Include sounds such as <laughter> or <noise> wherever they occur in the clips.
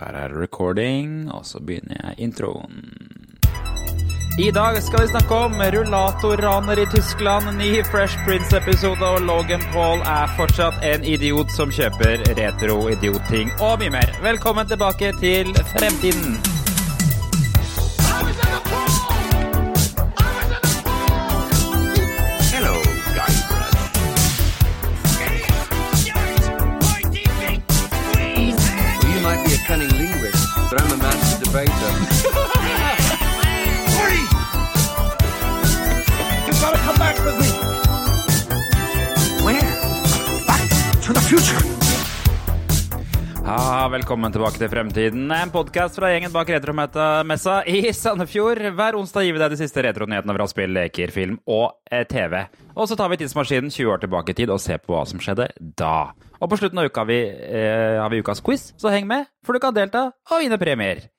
Der er recording, og så begynner jeg introen. I dag skal vi snakke om rullatorraner i Tyskland, ny Fresh Prince-episode, og Logan Paul er fortsatt en idiot som kjøper retro-idiotting og mye mer. Velkommen tilbake til fremtiden. I'm a master debater. Morty! You gotta come back with me. Where? Back to the future. Ah, velkommen tilbake til Fremtiden, en podkast fra gjengen bak Retromessa i Sandefjord. Hver onsdag gir vi deg de siste retronyhetene fra spill, leker, film og eh, TV. Og så tar vi tidsmaskinen 20 år tilbake i tid og ser på hva som skjedde da. Og på slutten av uka har vi, eh, har vi ukas quiz, så heng med, for du kan delta og vinne premier.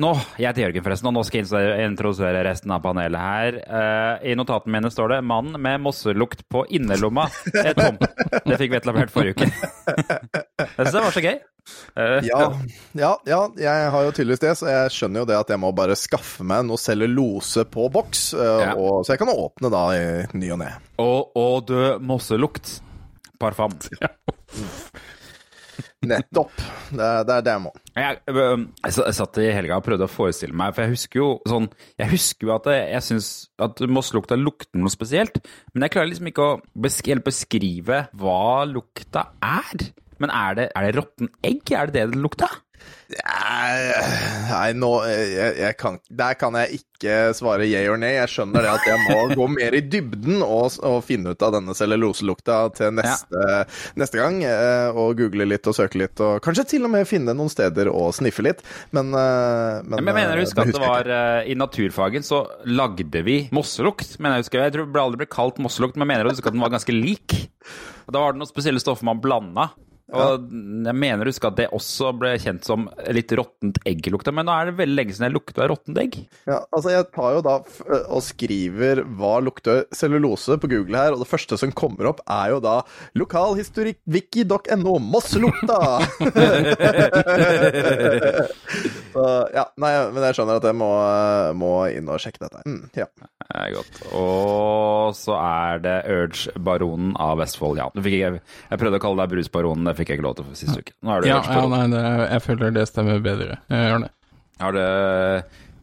Nå, Jeg heter Jørgen, forresten, og nå skal jeg introdusere resten av panelet her. Uh, I notatene mine står det 'Mann med mosselukt på innerlomma'. Tom. Det fikk vi etablert forrige uke. Jeg synes det var så gøy. Uh, Ja, ja, ja, jeg har jo tydeligvis det, så jeg skjønner jo det at jeg må bare skaffe meg noe cellulose på boks, uh, Ja. og, så jeg kan åpne da i ny og ne. Og, og død mosselukt. Parfam. Nettopp. Det, det er det jeg. Jeg, jeg, satt i helga og prøvde å forestille meg, for jeg husker jo sånn Jeg husker jo at jeg, jeg syns at mosselukta lukter noe spesielt, men jeg klarer liksom ikke å besk beskrive hva lukta er. Men er det, er det råtten egg? Er det det det lukta? Nei, nå jeg, jeg kan, Der kan jeg ikke svare yay or nay. Jeg skjønner det at jeg må gå mer i dybden og, og finne ut av denne celluloselukta til neste, neste gang. eh, Og google litt og søke litt, og kanskje til og med finne noen steder å sniffe litt. Men, eh, men jeg mener du jeg husker at det var I naturfagen så lagde vi mosselukt. Men jeg husker, jeg tror det aldri ble kalt mosselukt, men jeg mener jeg husker at den var ganske lik. Da var det noen spesielle stoffer man blanda. Og jeg mener å huske at det også ble kjent som litt råttent egg-lukta. Men nå er det veldig lenge siden jeg lukta råttent egg. Ja, altså Jeg tar jo da og skriver hva lukter cellulose på Google her, og det første som kommer opp, er jo da lokalhistorikkviki.no Mosselukta! <laughs> Så ja, nei, men jeg skjønner at jeg må, må inn og sjekke dette. Mm, ja. Det er godt. Og så er det Urge-baronen av Vestfold. Ja, du jeg prøvde å kalle deg Brusbaronen, fikk jeg ikke lov til for siste uke. Nå er det Ja, ja nei, det, jeg føler det stemmer bedre. Jeg gjør det. Er det,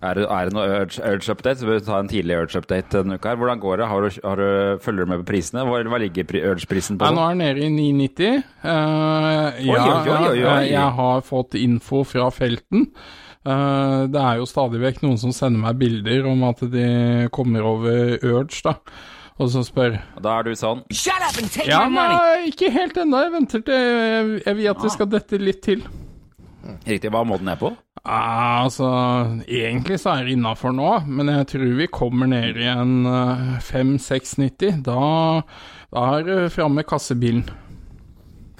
er det, er det noe Urge- Urge-update? Så vil vi ta en tidlig Urge-update denne uka. her. Hvordan går det? Har du, har du, følger du med på prisene? Hva, hva ligger pri- Urge-prisen på? Ja, nå? er den nede i 990. Uh, ja, oi, oi, oi. eh, jeg har fått info fra felten. Uh, det er jo stadig vekk noen som sender meg bilder om at de kommer over Urge, da. Og så spør Da er du sånn Shut up and take Ja, my money. nei, ikke helt ennå. Jeg venter til Jeg, jeg vil at det skal dette litt til. Riktig. Hva må den ned på? Ah, altså, egentlig så er det innafor nå, men jeg tror vi kommer ned i en uh, 5-690. Da, da er det framme kassebilen.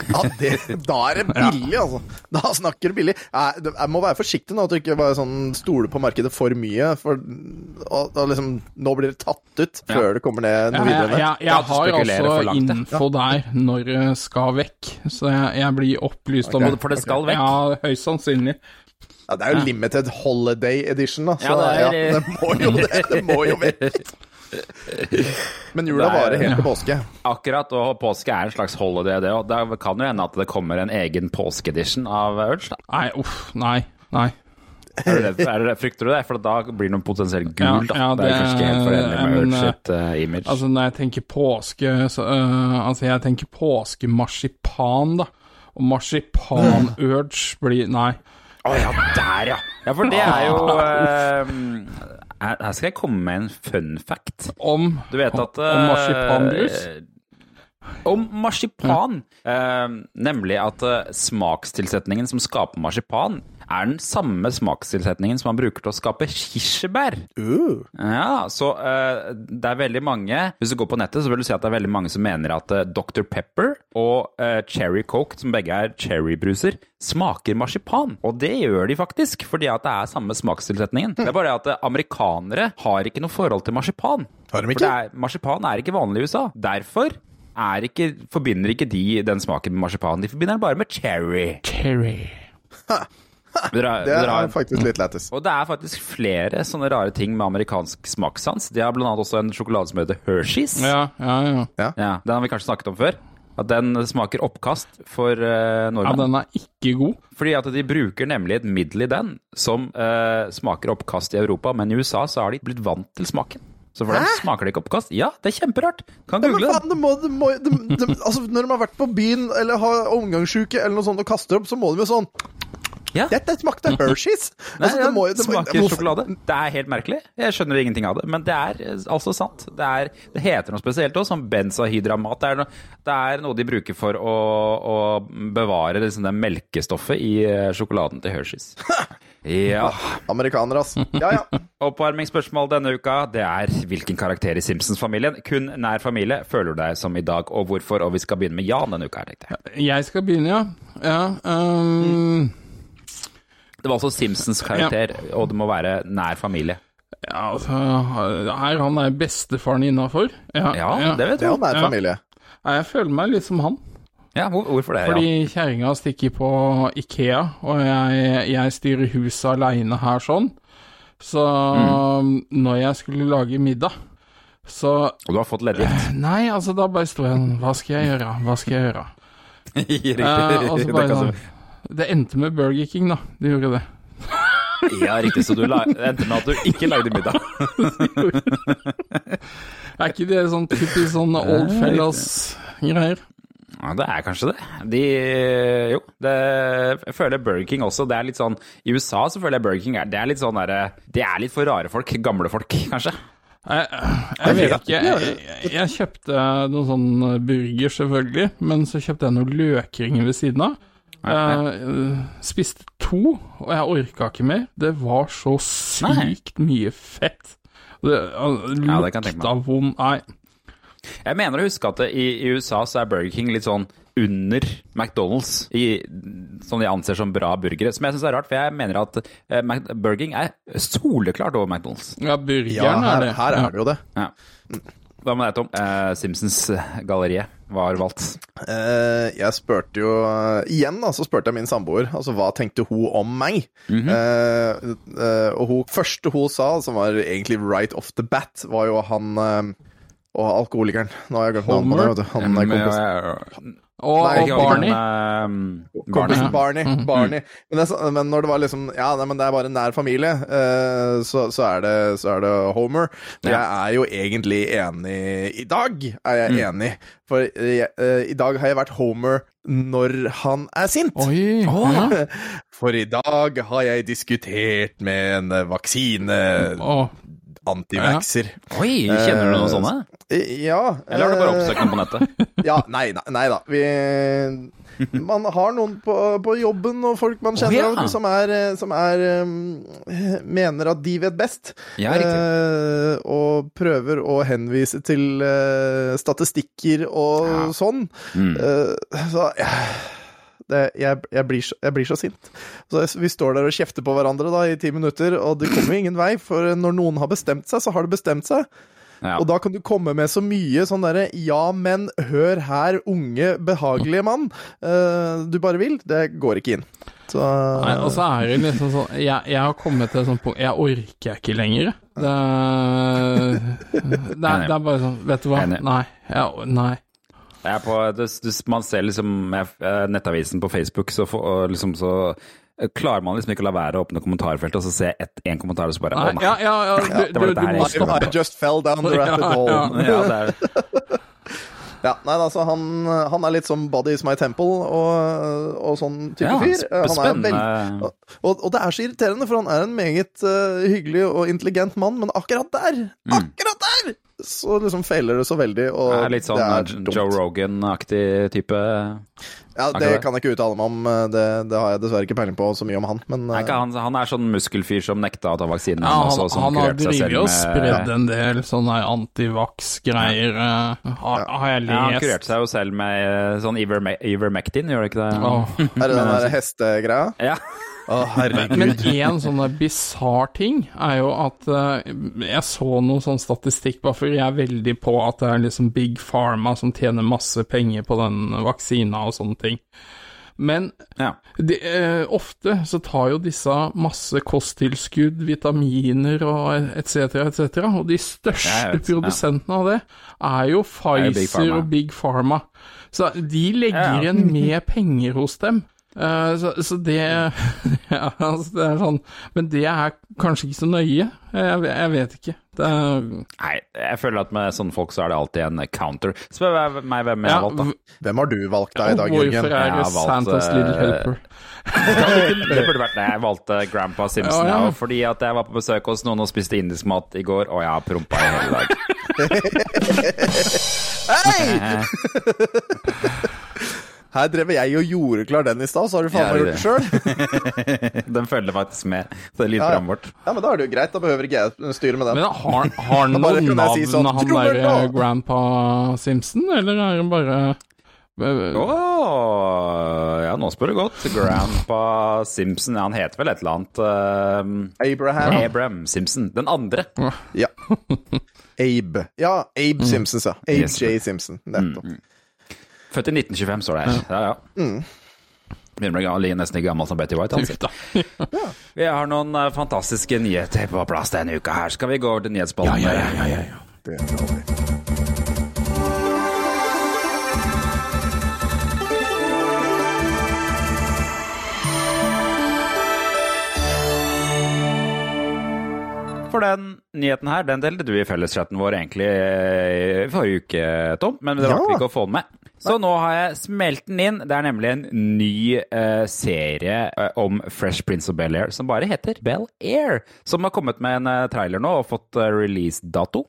Ja, det, da er det billig, altså. Da snakker du billig. Jeg, jeg må være forsiktig nå, at du ikke bare sånn stoler på markedet for mye. For og, og liksom, nå blir det tatt ut før det kommer ned noe videre. jeg, jeg, jeg, Ja, har altså ja. info der når det skal vekk, så jeg, jeg blir opplyst om det. For det skal vekk? Ja, høyst sannsynlig. Ja, det er jo limited holiday edition, da. Så Ja, det er- ja, det må jo det. Det må jo vekk. Men jula er- varer helt til påske. Akkurat, og påske er en slags holiday, det òg. Det kan jo hende at det kommer en egen påskeedition av Urge. da. Nei, uff, nei. Nei. Er det, det- er det, frykter du det? For da blir det noe potensielt gul, da. Ja, ja, det er kanskje ikke helt forenlig med Urge sitt uh, image. Altså, når jeg tenker påske, så uh, Altså, jeg tenker påskemarsipan, da. Og marsipan-urge blir Nei. Å ja, der, ja! Ja, for det er jo <laughs> eh, her her skal jeg komme med en fun fact. Om Du vet at Om eh, marsipanbrus? Om marsipan. Eh, nemlig at eh, smakstilsetningen som skaper marsipan, er den samme smakstilsetningen som man bruker til å skape kirsebær. Uh. Ja, så uh, det er veldig mange Hvis du går på nettet, så vil du se at det er veldig mange som mener at uh, Dr. Pepper og eh, Cherry Coke, som begge er cherrybruser, smaker marsipan. Og det gjør de faktisk, fordi at det er samme smakstilsetningen. Det er bare det at amerikanere har ikke noe forhold til marsipan. Har de For ikke? det er, marsipan er ikke vanlig i USA. Derfor er ikke, forbinder ikke de den smaken med marsipan. De forbinder den bare med cherry. cherry. Dere, Det er faktisk litt lættis. Og det er faktisk flere sånne rare ting med amerikansk smakssans. De har blant annet også en sjokolade som heter Hershey's. Ja, ja, ja. Ja, Den har vi kanskje snakket om før. At den smaker oppkast for nordmenn Ja, den er ikke god. Fordi at de bruker nemlig et middel i den som uh, smaker oppkast i Europa, men i USA så har de blitt vant til smaken. Så for dem smaker det ikke oppkast. Ja, det er kjemperart. Kan Ja, men google faen, det. det må, det må, det, det, altså, når de har vært på byen eller har omgangssjuke eller noe sånt og kaster opp, så må de jo sånn Ja. Dette smakte Hershey's! <laughs> Nei, Altså, det må det må- smaker hvorfor- sjokolade. Det er helt merkelig. Jeg skjønner ingenting av det, men det er eh, altså sant. Det, er, det heter noe spesielt òg, som benzahydramat. Det er, noe, det er noe de bruker for å, å bevare liksom, det melkestoffet i eh, sjokoladen til Hershey's. <laughs> Ja. Amerikanere, ass. Ja, ja. Oppvarmingsspørsmål denne uka, det er hvilken karakter i Simpsons-familien, kun nær familie, føler du deg som i dag, og hvorfor? Og vi skal begynne med Jan denne uka tenkte jeg. Jeg skal begynne, ja. ja ehm, Det var altså Simpsons karakter, og det må være nær familie. ja, altså Er han er bestefaren innafor? Ja, Ja, det vet Det er du. jo nær Ja. familie. Ja, Jeg føler meg litt som han. Ja, hvorfor det? Fordi kjerringa stikker på Ikea, og jeg, jeg styrer huset aleine her sånn. Så når jeg skulle lage middag, så Og du har fått leddgift. Nei, altså da bare sto jeg sånn Hva skal jeg gjøre? Hva skal jeg gjøre? <laughs> Eh, og så Det bare sånn Det endte med Burger King, da. Det gjorde <laughs> det. Ja, riktig. Så du endte med at du ikke lagde middag. <laughs> Er ikke det sånn typisk sånn old fellas-greier? Ja, det er kanskje det. De Jo, det, jeg føler Burger King også. Det er litt sånn I USA så føler jeg Burger King er, det er litt sånn derre Det er litt for rare folk. Gamle folk, kanskje. Jeg, jeg vet ikke. Jeg, jeg, jeg kjøpte noen sånn burger, selvfølgelig, men så kjøpte jeg noen løkringer ved siden av. Eh, spiste to, og jeg orka ikke mer. Det var så sykt mye fett. Det, uh, Ja, det kan jeg tenke meg. vond Nei. Jeg mener å huske at det, i, i USA så er Burger King litt sånn under McDonald's, i, som de anser som bra burgere. Som jeg syns er rart, for jeg mener at uh, Mac- Burger King er soleklart over McDonald's. Ja, burgeren Ja, her, er det. her er det jo det. Ja. Hva med deg, Tom? Eh, Simpsons-galleriet var valgt. Eh, jeg spurte jo eh, Igjen da, så spurte jeg min samboer altså, hva tenkte hun om meg. Mm -hmm. eh, og hun første hun sa, som var egentlig right off the bat, var jo han eh, Og alkoholikeren. Nå har jeg glemt navnet på det. vet du. Han er kompis. Og, Nei, og Barney. eh, Kompisen Barney. Barney. Barney. Men, det, så- men når det var liksom Ja, nei, men det er bare nær familie, eh, så, så, er det, så er det Homer. Men jeg er jo egentlig enig I dag er jeg enig. For jeg, eh, i dag har jeg vært Homer når han er sint. Oi. <laughs> ja. For i dag har jeg diskutert med en eh, vaksine Å, antivaxer. Oi, kjenner du noen Eh, sånne? Ja. Eller har du bare eh, oppsøkt dem på nettet? <laughs> Ja, nei, nei, nei da. Vi, man har noen på, på jobben og folk man kjenner oh, ja. som, er, eh, som er Mener at de vet best. Ja, riktig. Og prøver å henvise til statistikker og Ja. sånn. Mm. Så ja, det, jeg, jeg, blir så, jeg blir så sint. Så vi står der og kjefter på hverandre da i ti minutter, og det kommer jo ingen vei. For når noen har bestemt seg, så har det bestemt seg. Ja. Og da kan du komme med så mye sånn derre Ja, men hør her, unge, behagelige mann. Uh, du bare vil. Det går ikke inn. Så Nei, og så er det liksom sånn jeg, jeg har kommet til et sånt punkt Jeg orker ikke lenger. Det, det, er, det er bare sånn Vet du hva? Nei. Ja, nei. Jeg er på, det, man ser liksom eh, nettavisen på Facebook, så, for, og liksom så eh, klarer man liksom ikke å la være å åpne kommentarfeltet og så se ett- én kommentar og så bare nei. Å, nei. Ja, ja, ja, <laughs> du, det var du dette her jeg I. I just fell down the <laughs> rabbit Ja, hole. ja. <laughs> Ja, det er, Ja, nei, altså, han, han er litt som Body is my temple og, og sånn type ja, fyr. Han er spennende. veld- og, og det er så irriterende, for han er en meget uh, hyggelig og intelligent mann, men akkurat der, akkurat der, så liksom feiler det så veldig. Og Det er litt sånn er eh. Joe Rogan-aktig type. Ja, det det? kan jeg ikke uttale meg om. Det, det har jeg dessverre ikke peiling på så mye om han. Men eh, ikke han, han er sånn muskelfyr som nekta å ta vaksinen. Ja, han, også, han har drevet og med- spredd en del sånne antivax-greier. Ja. Har, har jeg Ja, han lest. kurerte seg jo selv med eh, sånn Iverme Ivermectin, gjør det ikke det? Oh. er det den der hestegreia? Ja. Herregud. Men en sånn bisarr ting er jo at eh, Jeg så noe sånn statistikk, bare for jeg er veldig på at det er liksom Big Pharma som tjener masse penger på den vaksina og sånne ting. Men Ja. de, eh, ofte så tar jo disse masse kosttilskudd, vitaminer og etc., etc., og de største vet, produsentene ja. av det er jo er jo Big Pfizer og Big Pharma. Så de legger Ja, igjen med penger hos dem. Eh, så, så det <laughs> Ja, altså det er sånn Men det er kanskje ikke så nøye. Jeg, jeg vet ikke. Det er, Nei, jeg føler at med sånne folk så er det alltid en counter. Spør meg hvem jeg ja, har valgt, da. Hvem har du valgt deg i dag, Jørgen? Hvorfor er du det valgt, Santas eh, Little Helper? Det burde vært det. Jeg valgte Grandpa Simpson, Ja, ja, fordi at jeg var på besøk hos noen og spiste indisk mat i går, og jeg har prompa i hele dag. <laughs> <laughs> Her drev jeg og gjorde klar den i stad, så har du faen meg gjort det sjøl. <laughs> Den følger faktisk med. Det er Ja, lydprogrammet vårt. ja, men da er det jo greit. Da behøver ikke jeg styre med den. Men har, har <laughs> han noen noe navn, si sånn, han der derre! Grandpa Simpson, eller er han bare Oh, ja, nå spør du godt. Grandpa Simpson, ja, han heter vel et eller annet uh, Abraham. Abraham Simpson. Den andre. Ja. <laughs> Abe. Ja, Abe Simpson ja. Abe Yes. J. Simpson. Nettopp. Født i 1925, står det her. Ja, ja. Begynner å bli nesten like gammel som Betty White. Altså. da. <laughs> Vi har noen eh, fantastiske nyheter på plass denne uka her. Skal vi gå over til nyhetsspalten? Det ja, ja For den nyheten her, den delte du i felleschatten vår egentlig eh, i forrige uke, Tom. Men det Ja. rakk ja. ikke å få den med. Så nå har jeg smelt den inn. Det er nemlig en ny uh, serie uh, om Fresh Prince of Bel-Air som bare heter Bel-Air. Som har kommet med en uh, trailer nå og fått release-dato.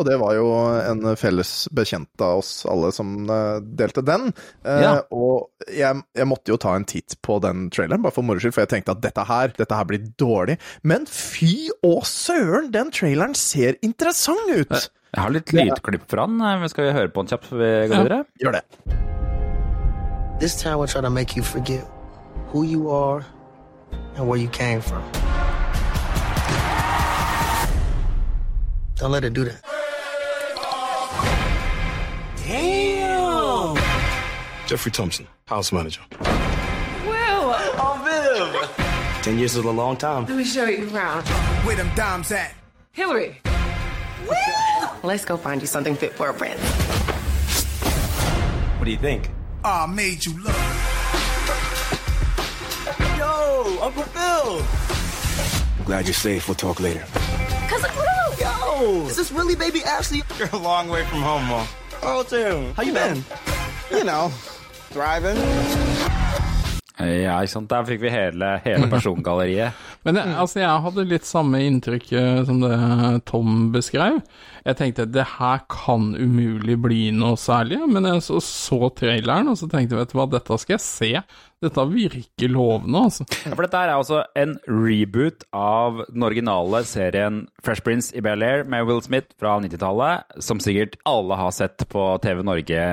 Og det var jo en felles bekjent av oss alle som eh, delte den. Eh, Ja. Og jeg, jeg måtte jo ta en titt på den traileren, bare for moro skyld, for jeg tenkte at dette her, dette her blir dårlig. Men fy å søren, den traileren ser interessant ut! Jeg har litt lydklipp fra den. eh, Skal vi høre på den kjapt før vi går Ja. videre? Gjør det. This time will try to make you forget who you are and where you came from. Don't let it do that. Jeffrey Thompson, house manager. Will, Ten years is a long time. let me show you around. Where them dimes at? Hillary. Let's go find you something fit for a prince. What do you think? I made you look. Yo, Uncle Phil. I'm glad you're safe. We'll talk later. Cousin Will! Yo! Is this really baby Ashley? <laughs> You're a long way from home, Mom. Oh, Tim. How you been? You know, thriving. Ja, ikke sant. Der fikk vi hele, hele persongalleriet. <laughs> Men jeg, altså, jeg hadde litt samme inntrykk eh, som det Tom beskrev. Jeg tenkte det her kan umulig bli noe særlig, men jeg så, så traileren, og så tenkte jeg vet du hva, dette skal jeg se. Dette virker lovende, altså. Ja, For dette er altså en reboot av den originale serien Fresh Prince i Bel-Air med Will Smith fra 90-tallet, som sikkert alle har sett på TV Norge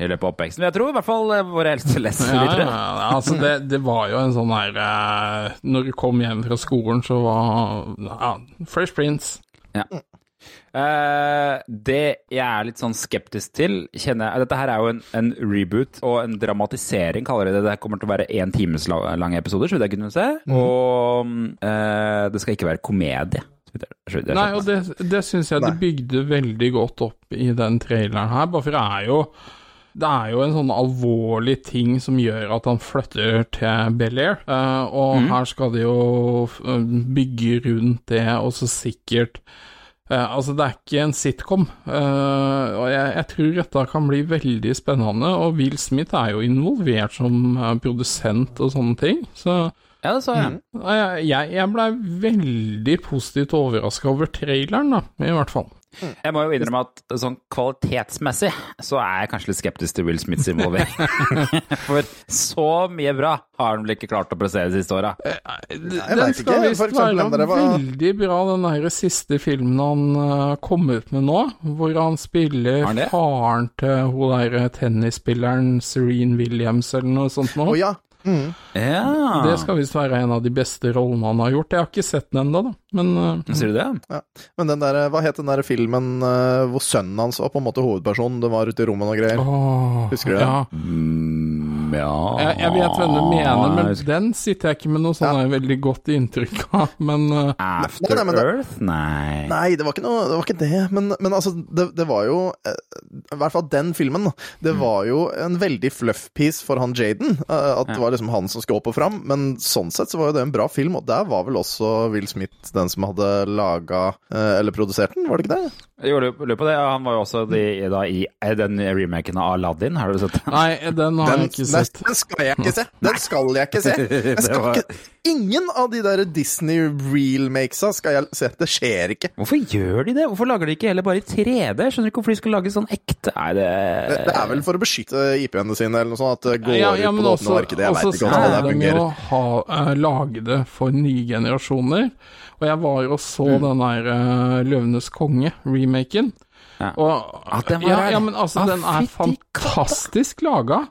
i løpet av oppveksten. Jeg tror i hvert fall eh, våre eldste Ja, ja, ja, altså det, det var jo en sånn her eh, Når du kom hjem fra skolen, så var ja, Fresh Prince. Eh, det jeg er litt sånn skeptisk til, kjenner jeg Dette her er jo en, en reboot og en dramatisering, kaller de det. Det kommer til å være én times lange episoder, så vidt jeg kunne se. Og uh, det skal ikke være komedie. Nei, og det, det syns jeg Nei. det bygde veldig godt opp i den traileren her, bare for det er jo det er jo en sånn alvorlig ting som gjør at han flytter til Bel-Air, og og her skal de jo eh, bygge rundt det, og så sikkert eh, Altså, det er ikke en sitcom, eh, og jeg, jeg tror dette kan bli veldig spennende, og Will Smith er jo involvert som eh, produsent og sånne ting, så Ja, det sa jeg. Nei, Jeg, jeg blei veldig positivt overraska over traileren, da, i hvert fall. Jeg må jo innrømme at sånn kvalitetsmessig så er jeg kanskje litt skeptisk til Will Smiths involvering. <laughs> For så mye bra har han vel ikke klart å prestere de siste åra. jeg Den skal visst være var- veldig bra, den der siste filmen han uh, kom ut med nå, hvor han spiller han faren til hun der tennisspilleren Serene Williams eller noe sånt noe. Å ja. Mm. Ja. Det skal visst være en av de beste rollene han har gjort. Jeg har ikke sett den ennå, da, men uh, Sier du det? Men den der, hva het den der filmen uh, hvor sønnen hans var på en måte hovedpersonen? Det var ute i rommet og greier. Oh, Husker du det? Ja. Mm, Ja, Jeg, jeg vet hvem du mener, men den sitter jeg ikke med noe sånn veldig godt inntrykk av. Men uh, After Nei, nei, men det- Earth? Nei. Nei, det var ikke noe Det var ikke det. Men, men altså, det, det var jo eh, I hvert fall den filmen. Det Mm. var jo en veldig fluff piece for han Jaden. eh, At det var liksom han som skulle opp og fram. Men sånn sett så var jo det en bra film, og der var vel også Will Smith den som hadde laga Eller produsert den, var det ikke det? Jo, lurer på det. Han var jo også de, da, i den remaken av Aladdin, har du sett den? nei, den har Den, jeg ikke nei, sett. den skal jeg ikke se! Den skal jeg ikke se! <laughs> Jeg skal var- ikke, ingen av de der Disney real-makesa skal jeg se. Det skjer ikke. Hvorfor gjør de det? Hvorfor lager de ikke heller bare i 3D? Jeg skjønner ikke hvorfor de skal lage sånn ekte Nei, det Det, det er vel for å beskytte IP-ene sine, eller noe sånt. At det går Ja, ja, ut på det åpne markedet. Jeg veit ikke hvordan det skal de jo fungerer. ha, eh, lage det for nye generasjoner. Og jeg var jo og så Mm. den der uh, Løvenes konge-remaken. Ja. Og ja, den var ja, ja, men altså, Ah, den er fantastisk laga.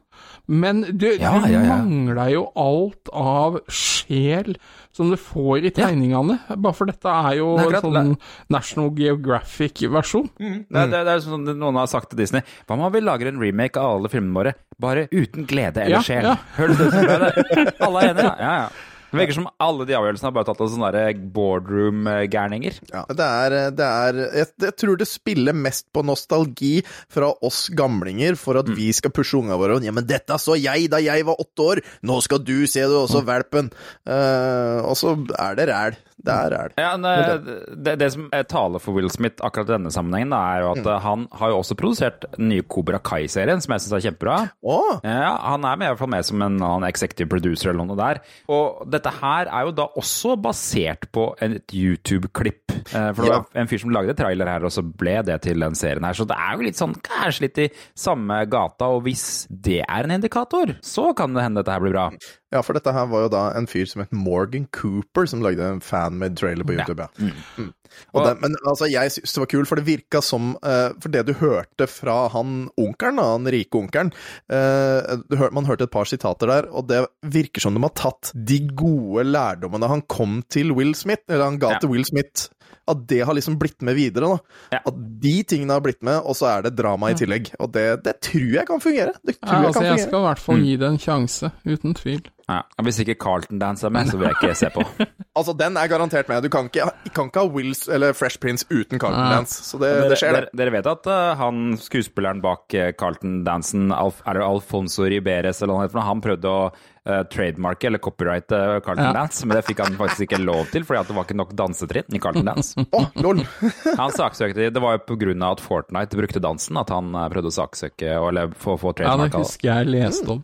Men du, Ja, du ja, ja. mangler jo alt av sjel som du får i tegningene. Bare for dette er jo er sånn National Geographic-versjon. Det, er- det, det er sånn noen har sagt til Disney Hva om vi lager en remake av alle filmene våre, bare uten glede eller Ja, sjel? ja. du det det? Alle er enige? Ja, ja. Det virker som alle de avgjørelsene har bare tatt av sånne boardroom-gærninger. Ja, det er, det er jeg, jeg tror det spiller mest på nostalgi fra oss gamlinger for Mm. at vi skal pushe unga våre. Ja, men dette så jeg da jeg var åtte år! Nå skal du se det også, valpen! Uh, og så er det ræl. Det er det. Ja, det, det, det som er taler for Will Smith akkurat i denne sammenhengen, er jo at mm. han har jo også produsert den nye Cobra Kai-serien, som jeg syns er kjempebra. Oh. Ja, han er med, i hvert fall med som en annen executive producer eller noe der. Og dette her er jo da også basert på et YouTube-klipp. Eh, For det Ja. var en fyr som lagde trailer her, og så ble det til den serien her. Så det er jo litt sånn kanskje litt i samme gata, og hvis det er en indikator, så kan det hende dette her blir bra. Ja, for dette her var jo da en fyr som het Morgan Cooper, som lagde en fanmade trailer på YouTube. Ja. Mm. Og den, men altså, jeg syns det var kult, for det virka som uh, For det du hørte fra han onkelen, han rike onkelen uh, Man hørte et par sitater der, og det virker som de har tatt de gode lærdommene han kom til Will Smith, eller han ga Ja. til Will Smith. At det har liksom blitt med videre. da Ja. At de tingene har blitt med, og så er det drama i tillegg. Og det, det tror jeg kan fungere. Det tror Ja, jeg altså, kan jeg fungere. skal i hvert fall gi det en sjanse, uten tvil. Ja. Hvis ikke Carlton Dance er med, så vil jeg ikke se på. <laughs> Altså, den er garantert med. Du kan ikke, kan ikke ha Wills eller Fresh Prince uten Carlton Ja. Dance. Så det, det skjer, det. Dere, dere vet at uh, han skuespilleren bak uh, Carlton-dansen, Alf, er det Alfonso Riberes eller noe, for han prøvde å uh, trademarke eller copyrighte uh, Carlton Ja. Dance, men det fikk han faktisk ikke lov til, fordi at det var ikke nok dansetrinn i Carlton Dance. <laughs> oh, lol! <laughs> Han saksøkte, Det var jo på grunn av at Fortnite brukte dansen, at han uh, prøvde å saksøke eller få, få Ja, det husker jeg leste om.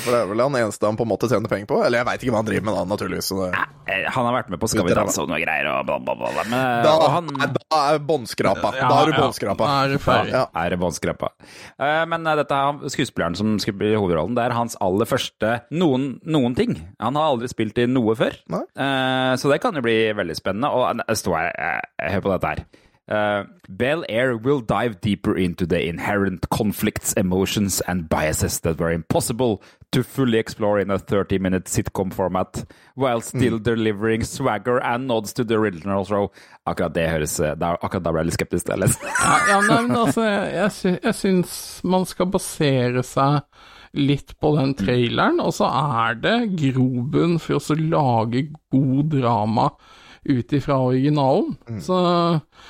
For det er vel han eneste han på en måte tjener penger på. Eller jeg veit ikke hva han driver med da, naturligvis. Så det, Eh, han har vært med på Skal vi danse og noe greier og bla, bla, bla. bla. Men, uh, da, og han, da er båndskrapa. Ja, Da er du båndskrapa. Er. Ja. er det båndskrapa. Eh, men eh, dette er skuespilleren som spiller hovedrollen. Det er hans aller første noen, noen ting. Han har aldri spilt i noe før. Nei. Eh, så det kan jo bli veldig spennende. Og eh, stå her, eh, hør på dette her. Uh, Bel Air will dive deeper into the inherent conflicts, emotions and biases that were impossible to fully explore in a 30-minute sitcom format, while still delivering swagger and nods to the original show. Akkurat det høres eh, da, Akkurat da ble jeg litt skeptisk til. <laughs> Ja, ja men altså, jeg, jeg, sy jeg syns man skal basere seg litt på den traileren, og så er det grobunn for å lage god drama ut ifra originalen. Så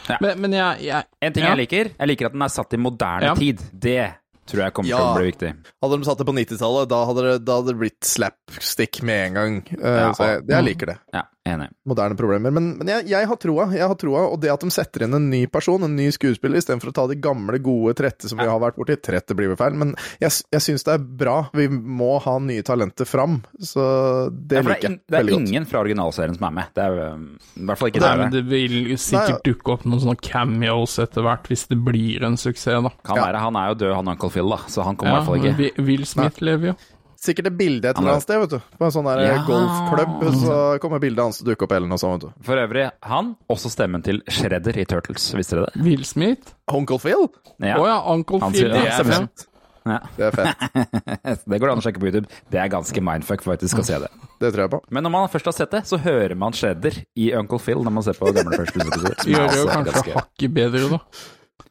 Ja. Men, men jeg, jeg En ting ja. jeg liker, jeg liker at den er satt i moderne Ja. tid. Det tror jeg kommer til å bli viktig. Hadde de satt det på 90-tallet, da, da hadde det blitt slapstick med en gang. Uh, Ja. så jeg, jeg liker det. Ja, enig. Moderne problemer. Men, men jeg, jeg har troa, jeg har troa, og det at de setter inn en ny person, en ny skuespiller, istedenfor å ta de gamle, gode trette som vi har vært borti. Trette blir vel feil, men jeg, jeg syns det er bra. Vi må ha nye talenter fram, så det Ja, det, liker er, jeg ing- det er veldig godt. ingen fra originalserien som er med. Det er um, i hvert fall ikke det. Men det vil sikkert Nei, dukke opp noen sånne cameos etter hvert, hvis det blir en suksess, da. Kan være, Han er jo død, han Uncle Phil, da, så han kommer i hvert fall ikke. Wi- Will Smith lever jo. Sikkert et bilde et eller annet sted, vet du. På en sånn der Ja. golfklubb, så kommer bildet hans til å dukke opp, eller noe sånt, vet du. For øvrig, han også stemmen til Shredder i Turtles, visste dere det? Will Smith? Uncle Phil? Å Ja. ja, Uncle Han Phil. Det er ja, fett. Ja. Det er fett. <laughs> Det går an å sjekke på YouTube. Det er ganske mindfuck faktisk å se det. Det tror jeg på. Men når man først har sett det, så hører man Shredder i Uncle Phil når man ser på gamle First Plus-episoder. som <laughs> er Gjør det jo kanskje ganske- hakket bedre, da.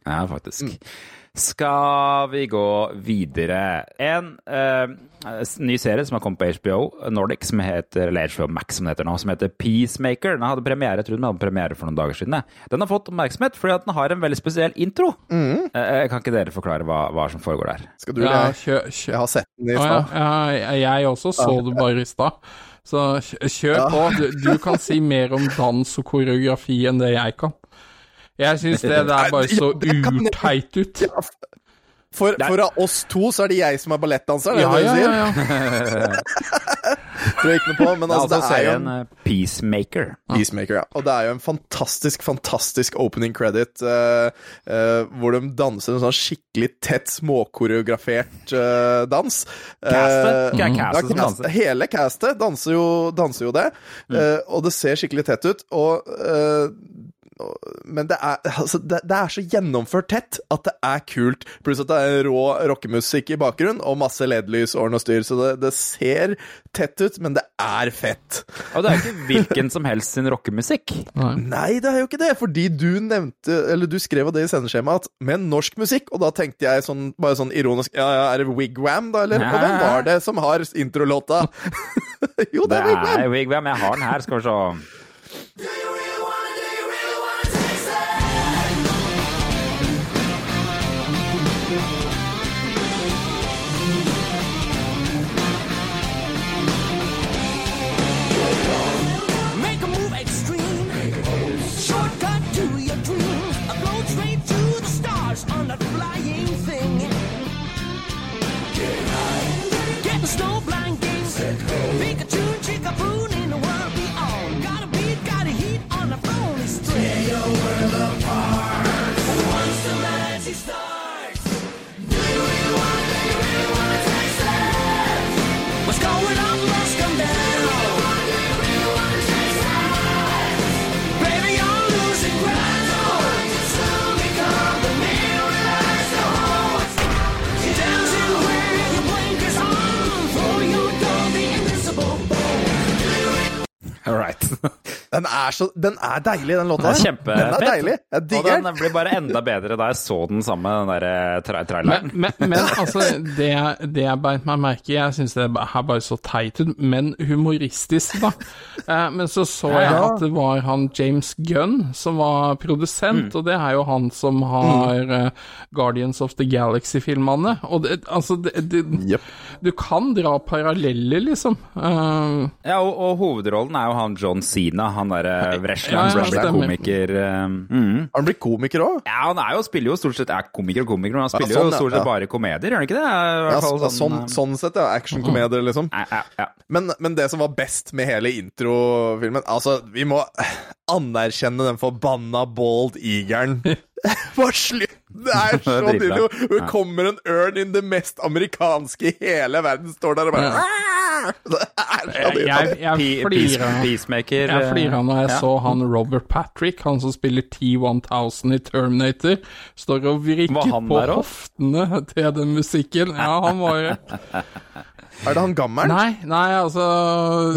Ja, faktisk. Skal vi gå videre En eh, ny serie som har kommet på HBO Nordic, som heter, eller HBO Max som heter nå, som heter Peacemaker. Den hadde premiere jeg tror den hadde premiere for noen dager siden. Den har fått oppmerksomhet fordi at den har en veldig spesiell intro. Mm. kan ikke dere forklare hva, hva som foregår der? Skal du Ja, jeg? kjø, kjø. Jeg har sett den i Å, ja, stad. ja, jeg også så det bare i stad. Så kjør på. Du, du kan si mer om dans og koreografi enn det jeg kan. Jeg syns <laughs> det der bare så jeg- ut. For, for av oss to så er det jeg som er ballettdanser, det er Ja, det du sier? ja, ja. Tror jeg ikke noe på, men Det er altså, altså det er jo en eh, Peacemaker. Peacemaker, ja. Og det er jo en fantastisk, fantastisk opening credit uh, uh, hvor de danser en sånn skikkelig tett, småkoreografert dans. Castet? Er ja, castet som danser. Hele castet danser jo, danser jo det, Mm. og det ser skikkelig tett ut. Og men det er, altså, det, det er så gjennomført tett at det er kult. Pluss at det er rå rockemusikk i bakgrunnen og masse LED-lys og styr. Så det, det ser tett ut, men det er fett. Og det er ikke hvilken som helst sin rockemusikk. Nei, det er jo ikke det, fordi du nevnte Eller du skrev jo det i sendeskjemaet at med norsk musikk, og da tenkte jeg sånn, bare sånn ironisk Ja, ja, er det Wigwam, da, eller? Og hvem var det som har introlåta? <laughs> jo, det Det er Wigwam! er Wigwam. Jeg har den her, skal vi se. snowblind game. Set Pikachu in the world beyond. Gotta beat, gotta heat on the phone. Tear your world up. Right. <laughs> Den er, så, den er deilig, den låta. Den er kjempefett. Den er deilig. Jeg Og digger den den. blir bare enda bedre da jeg så den samme, den der eh, tra traileren. Men, men, men altså, det, det jeg beit meg merke i Jeg syns det her bare så teit ut, men humoristisk, da. Eh, men så så jeg at det var han James Gunn som var produsent, og det er jo han som har eh, Guardians of the Galaxy-filmene. Og det, altså det, det, yep. Du kan dra paralleller, liksom. Eh, Ja, og, og hovedrollen er jo han John Cena, han derre Ja, wrestleren ja, som er komiker. eh, mm. Han blir komiker òg? Ja, han er jo, spiller jo stort sett er komiker og komiker, men han spiller sånn, jo stort sett ja. bare komedier, gjør han ikke det? Ja, hvert så, sånn, eh, sånn sett, ja. Actionkomedier, liksom. ja, ja, ja. Men, men det som var best med hele introfilmen Altså, vi må anerkjenne den forbanna bald eageren. <laughs> Bare slutt! Det er så nydelig. Det kommer en ørn in det mest amerikanske i hele verden, står der og bare Det er jeg, jeg, jeg flirer Peacemaker. Jeg eh, flira når jeg ja. så han Robert Patrick, han som spiller T-1000 i Terminator, står og vrikker på hoftene til den musikken. Ja, han var <laughs> Er det han gammelen? Nei, nei, altså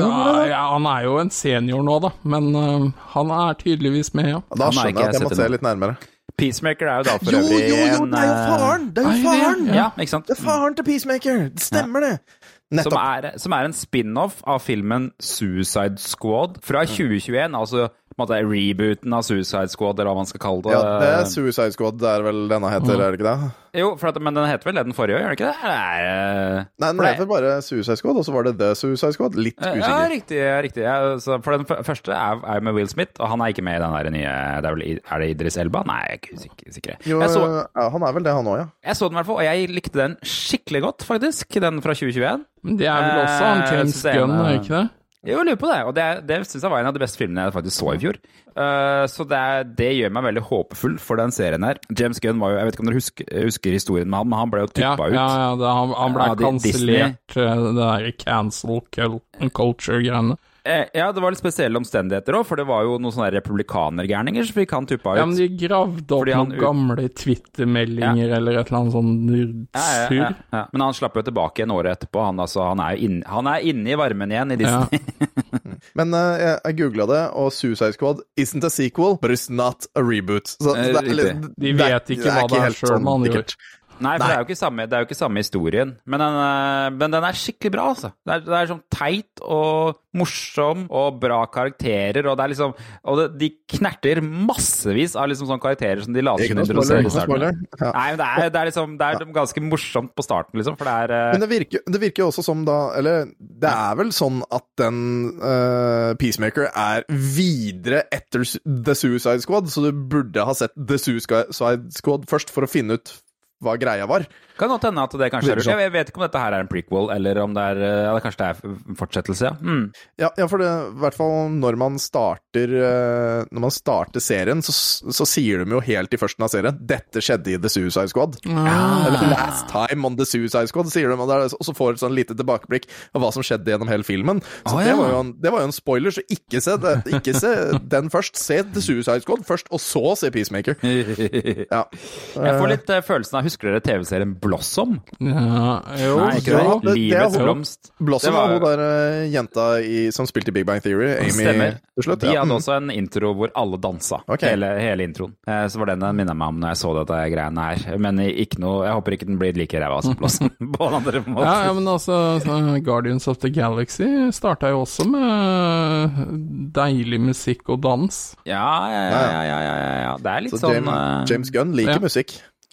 ja, ja, Han er jo en senior nå, da, men uh, han er tydeligvis med, ja. Da skjønner jeg at jeg jeg må se litt nærmere. Peacemaker er jo da for Jo, øvrig jo, jo, jo! det er jo eh, faren! Det er jo faren! Ja, ikke sant? Det er faren til Peacemaker! Det stemmer, det. Som er, som er en spin-off av filmen Suicide Squad fra 2021. Altså på en måte rebooten av Suicide Squad, eller hva man skal kalle det. Ja, det er Suicide Squad, det er vel denne heter, er det ikke det? Jo, for at, men den heter vel det den forrige, gjør den ikke det? Nei, Nei, den heter bare Suicide Squad, og så var det The Suicide Squad. Litt usikker. ja, riktig. Ja, så for den første er, er med Will Smith, og han er ikke med i den der nye det er, vel, er det Idris Elba? Nei, jeg er ikke sikker. Jo, så, ja, han er vel det, han òg, ja. jeg så den i hvert fall, og jeg likte den skikkelig godt, faktisk. Den fra 2021. Men det er vel også han Eh, James Gunn, er ikke det? Jo, jeg lurer på det, og det, det syns jeg var en av de beste filmene jeg faktisk så i fjor. Uh, så det, er- det gjør meg veldig håpefull for den serien her. James Gunn var jo Jeg vet ikke om dere husker, husker historien med han, men han ble jo Ja, tuppa ja, ut. ja det, han, han ble Ja, kansellert, eh, det der cancel culture-greiene. Eh, ja, det var litt spesielle omstendigheter òg, for det var jo noen sånne republikanergærninger som fikk han tuppa ut. Ja, men de gravde opp noen ut- gamle Twitter-meldinger eller et eller annet sånn Ja, ja, surr. ja, ja. Men han slapp jo tilbake igjen året etterpå. Han, altså, han, er, jo inn, han er inne i varmen igjen i Ja. Disney. <laughs> Men uh, jeg, jeg googla det, og Suicide Squad isn't a sequel, but it's not a reboot. Så, så det er litt- De vet ikke hva det er helt selv, sånn med andre sikkert. Nei, for Nei. Det, er jo ikke samme, det er jo ikke samme historien. Men den, eh, men den er skikkelig bra, altså. Det er, det er sånn teit og morsom og bra karakterer, og det er liksom Og det, de knerter massevis av liksom sånne karakterer som de later som de ser i starten. Ja. Nei, men det er, det er liksom Det er ganske morsomt på starten, liksom, for det er uh... Men det virker, det virker jo også som da Eller det er vel sånn at den uh, Peacemaker er videre etter The Suicide Squad, så du burde ha sett The Suicide Squad først for å finne ut hva greia var. Kan godt hende at det kanskje er sånn. Jeg vet ikke om dette her er en prequel, eller om det er eh, Ja, det kanskje det er en fortsettelse, ja. Mm. Ja, ja for det, i hvert fall når man starter eh, Når man starter serien, så, så sier de jo helt i førsten av serien 'Dette skjedde i The Suicide Squad'. Eller 'Last time on The Suicide Squad', sier de, og, det er- og så får du et sånn lite tilbakeblikk av hva som skjedde gjennom hele filmen. Så Å, det, var jo en, det var jo en spoiler, så ikke se, det, ikke se den først. Se The Suicide Squad først, og så se Peacemaker. <laughs> Ja. Jeg får litt eh, følelsen av Husker dere TV-serien Blossom? Ja, jo, Nei, ikke Ja, det? det- det er Livets hun- blomst. Blossom Det var var- hun der eh, jenta i, som spilte i Big Bang Theory, Amy Stemmer. til slutt. De ja. hadde Mm. også en intro hvor alle dansa. Okay. Hele, hele introen. Eh, Så var den den minna meg om når jeg så dette greiene her. Men ikke noe, jeg håper ikke den blir like ræva som Blossom <laughs> på en andre måte. Ja, ja, men altså, Guardians of the Galaxy starta jo også med deilig musikk og dans. Ja, ja, ja, ja, ja, ja, ja. Det er litt Så sånn James, eh, James Gunn liker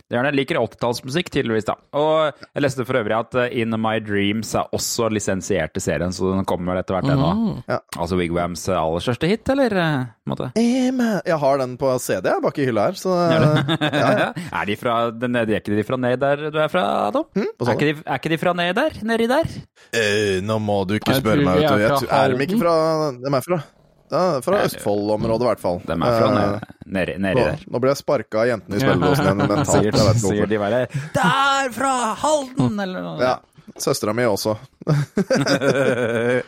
ja. gjør Gjerne liker 80-tallsmusikk, tydeligvis, da. Og jeg leste for øvrig at eh, In My Dreams er også lisensiert til serien, så den kommer vel etter hvert, den òg. Ja. Altså Wigwams eh, aller største hit, eller? eh, måte? Jeg har den på CD bak i hylla her, så ja, ja. <laughs> Er de fra den, Er ikke de fra ned der du er fra, Adam? Hva er, ikke de, er ikke de fra ned der? Nedi der? Eh, nå må du ikke spørre meg, vet du. er Er de ikke fra De er fra ja, fra Østfold-området, i hvert fall. De er fra nedi, nedi, nedi nå, der. nå ble jeg sparka av jentene i spilledåsen igjen mentalt. <laughs> Sier, sikkert de bare Der fra Halden! Eller noe. Ja. Søstera mi også. <laughs>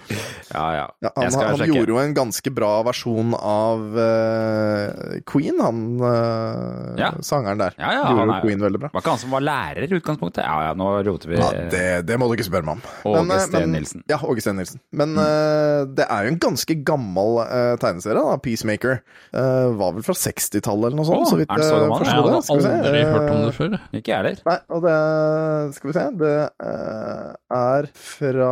ja, ja. Ja, han han gjorde jo en ganske bra versjon av uh, Queen, han uh, Ja. sangeren der. Ja, ja, gjorde han er- Queen veldig bra. Var ikke han som var lærer i utgangspunktet? Ja, ja, nå roter vi. Ja, det, det må du ikke spørre meg om. Åge eh, Steen Nilsen. Ja, Åge Steen Nilsen. Men eh, det er jo en ganske gammel tegneserie, da. Peacemaker. Var vel fra 60-tallet eller noe sånt, oh, så vidt jeg forsto det. Skal vi se. aldri hørt om det før. Ikke jeg heller. Nei, og det Skal vi se Det er er fra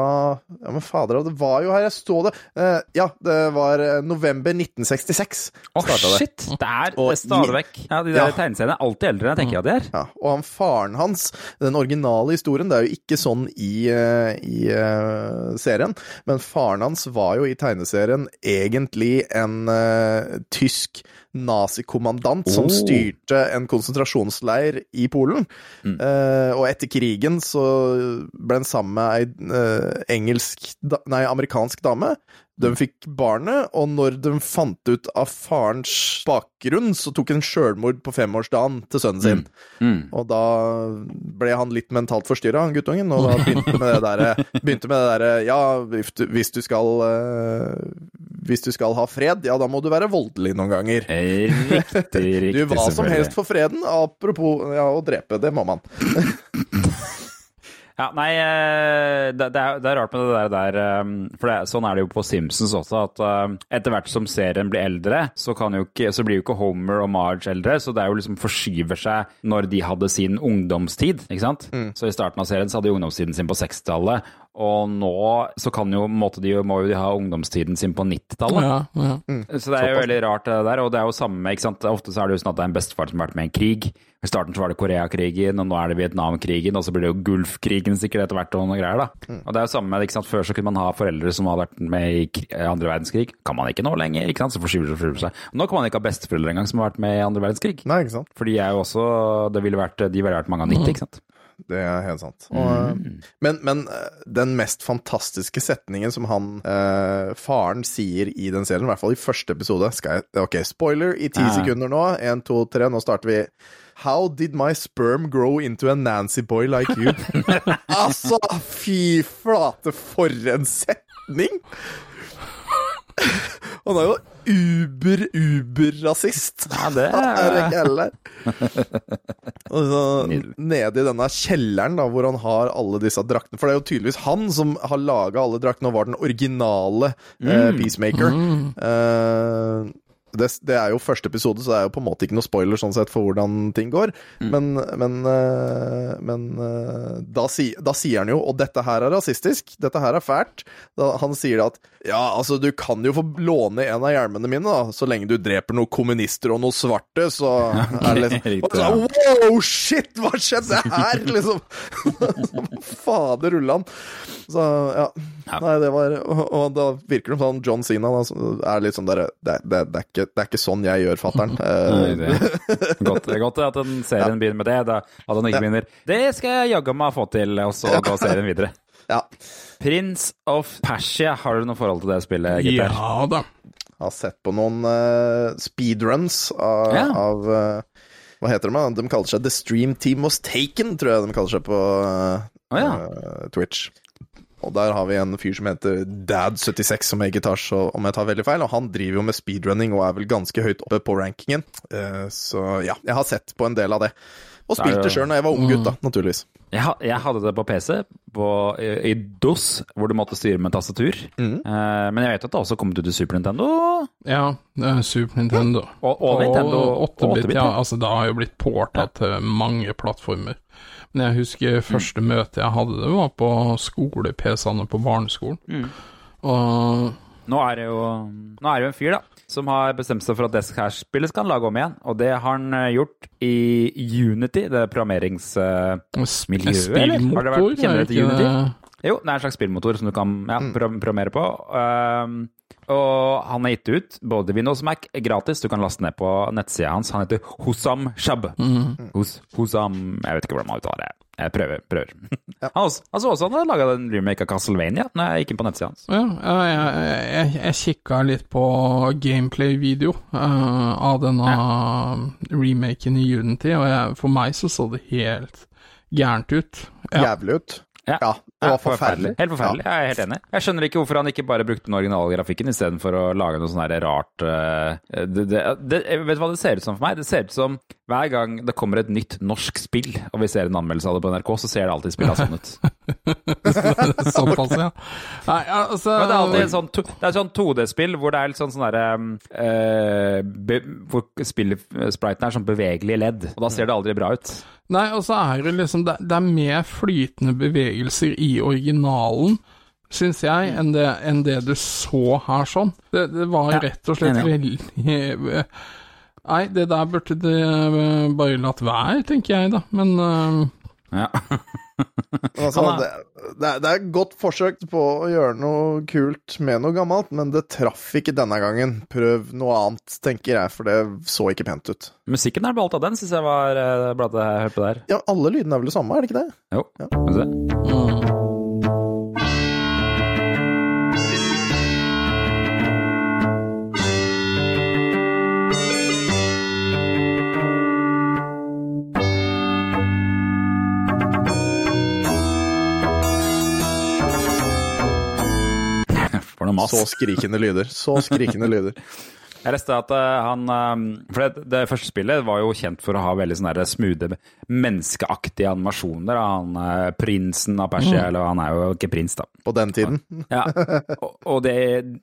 Ja, men fader, det var jo her jeg så det. Uh, ja, det var eh, november 1966. Åh, oh, shit! Det er det er stadig vekk. Ja, de der Ja. tegneseriene er alltid eldre enn jeg tenker at de er. Ja, og han faren hans, den originale historien, det er jo ikke sånn i, uh, i uh, serien, men faren hans var jo i tegneserien egentlig en tysk nazikommandant som Oh. styrte en konsentrasjonsleir i Polen. Eh, og etter krigen så ble han sammen med ei eh, engelsk, nei, amerikansk dame. De fikk barnet, og når de fant ut av farens bakgrunn, så tok han sjølmord på femårsdagen til sønnen sin. Mm. Og da ble han litt mentalt forstyrra, han guttungen, og da begynte med det derre <laughs> Begynte med det derre Ja, hvis du, skal eh, Hvis du skal ha fred, ja, da må du være voldelig noen ganger. Riktig, <laughs> riktig. Du, hva som helst for freden. Apropos ja, å drepe, det må man. Ja, nei, eh, det, det, er, det er rart med det der, eh, For det, sånn er det jo på Simpsons også, at eh, etter hvert som serien blir eldre, så, ikke, så blir jo ikke Homer og Marge eldre, så det er jo liksom forskyver seg når de hadde sin ungdomstid, ikke sant? Så i starten av serien så hadde de ungdomstiden sin på 60-tallet, og nå så kan jo, måte de, må jo de ha ungdomstiden sin på 90-tallet. Ja, ja. Så det er jo veldig rart det der, og det er jo samme, ikke sant. Ofte så er det jo sånn at det er en bestefar som har vært med i en krig. I starten så var det Koreakrigen, og nå er det Vietnamkrigen, og så blir det jo Gulfkrigen sikkert etter hvert og noen greier, da. Og det er jo samme, ikke sant. Før så kunne man ha foreldre som hadde vært med i kri- andre verdenskrig. Kan man ikke nå lenger, ikke sant. Så forskyver det og seg. Nå kan man ikke ha besteforeldre engang som har vært med i andre verdenskrig. Nei, ikke sant? For de er jo også Det ville vært De ville vært mange av 90, ikke sant. Det er helt sant. Og, men, men eh, den mest fantastiske setningen som han eh, faren sier i den serien, i hvert fall i første episode skal jeg, Ok, spoiler i ti Ja. sekunder nå. Én, to, tre. Nå starter vi. How did my sperm grow into a Nancy boy like you? <laughs> altså, fy flate, for en setning! <laughs> Han er jo uber, uber-rasist. Ja, det er er gæle <laughs> Nede i denne kjelleren da, hvor han har alle disse draktene. For det er jo tydeligvis han som har laga alle draktene og var den originale eh, Peacemaker. Eh, det, det er jo første episode, så det er jo på en måte ikke noe spoiler sånn sett for hvordan ting går. Men, men, eh, men eh, da, si, da sier han jo Og dette her er rasistisk, dette her er fælt. Da, han sier at ja, altså, du kan jo få låne en av hjelmene mine, da, så lenge du dreper noen kommunister og noen svarte, så <laughs> er det liksom Og så, Wow, shit, hva skjedde her? <laughs> liksom. <laughs> Fader ullan. Så ja. Nei, det var Og, og da virker det som sånn John Sina da, er litt sånn derre det, det, det, er ikke- det er ikke sånn jeg gjør, fatter'n. <laughs> Eh, det, godt, det er godt at den serien begynner med det, da, at den ikke begynner Det skal jeg jaggu meg få til, og så går serien videre. <laughs> ja. Prince of Persia, har du noe forhold til det spillet, gutter? Ja da. Jeg Har sett på noen uh, speedruns av, Ja. av uh, Hva heter de? De kaller seg The Stream Team Was Taken, tror jeg de kaller seg på uh, oh, ja. Twitch. Og der har vi en fyr som heter Dad76, som er tar så om jeg tar veldig feil. Og han driver jo med speedrunning og er vel ganske høyt oppe på rankingen. Eh, så ja, jeg har sett på en del av det. Og spilte det- sjøl da jeg var ung gutt, da, naturligvis. Jeg, jeg hadde det på PC, på, i, i DOS, hvor du måtte styre med tastatur. Mm. Eh, men jeg vet at det også kom ut til Super Nintendo. Ja, er Super Nintendo. Og, og Nintendo. Og 8-bit, 8-bit, ja. ja. Altså, det har jo blitt porta til mange plattformer. Men jeg husker første møte jeg hadde, det var på skole-PC-ene på barneskolen. Mm. Og Nå er det jo Nå er det jo en fyr, da, som har bestemt seg for at det her spillet skal han lage om igjen. Og det har han eh, gjort i Unity, det programmeringsmiljøet, eller? Har det vært, kjenner er til Unity? det- Jo, det er en slags spillmotor som du kan ja, programmere på. Um, og han har gitt ut både Windows og Mac gratis. Du kan laste ned på nettsida hans. Han heter Hosam Shab. Hos, Hosam Jeg vet ikke hvordan man uttaler det. Jeg prøver. prøver. Han, også, han så også han hadde laga en remake av Castlevania når jeg gikk inn på nettsida hans. Ja, ja, jeg, jeg, jeg kikka litt på gameplay-video uh, av denne remaken i Unity, og jeg, for meg så så det helt gærent ut. Ja. Jævlig ut. Ja. Ja, det var forferdelig. Helt forferdelig. Jeg er helt enig. Jeg skjønner ikke hvorfor han ikke bare brukte den originale grafikken istedenfor å lage noe sånn her rart eh, det, det, det, Vet du hva det ser ut som for meg? Det ser ut som hver gang det kommer et nytt norsk spill, og vi ser en anmeldelse av det på NRK, så ser det alltid spillet sånn ut. <laughs> Såpass, ja. Nei, altså Men det er alltid en sånn, det er et sånn 2D-spill hvor det er litt sånn sånn derre eh, Hvor spillspriten er sånn bevegelige ledd, og da ser det aldri bra ut. Nei, og så er det liksom Det, det er mer flytende bevegelser i originalen, syns jeg, enn det, enn det du så her sånn. Det, det var Ja, rett og slett veldig Nei, det der burde det eh, bare latt være, tenker jeg, da. Men uh, Ja. <laughs> Altså, det, det, er, det er et godt forsøk på å gjøre noe kult med noe gammelt, men det traff ikke denne gangen. Prøv noe annet, tenker jeg, for det så ikke pent ut. Musikken er beholdt av den, syns jeg var eh, blant det jeg hørte der. Ja, alle lydene er vel det samme, er det ikke det? Jo, skal vi se. mm. For noe mas. Så skrikende lyder. Så skrikende lyder. <laughs> Jeg leste at eh, han eh, For det, det første spillet var jo kjent for å ha veldig sånne smoothe, menneskeaktige animasjoner. Han eh, prinsen av Persia, eller han er jo ikke prins, da. På den tiden. Ja, og, og det,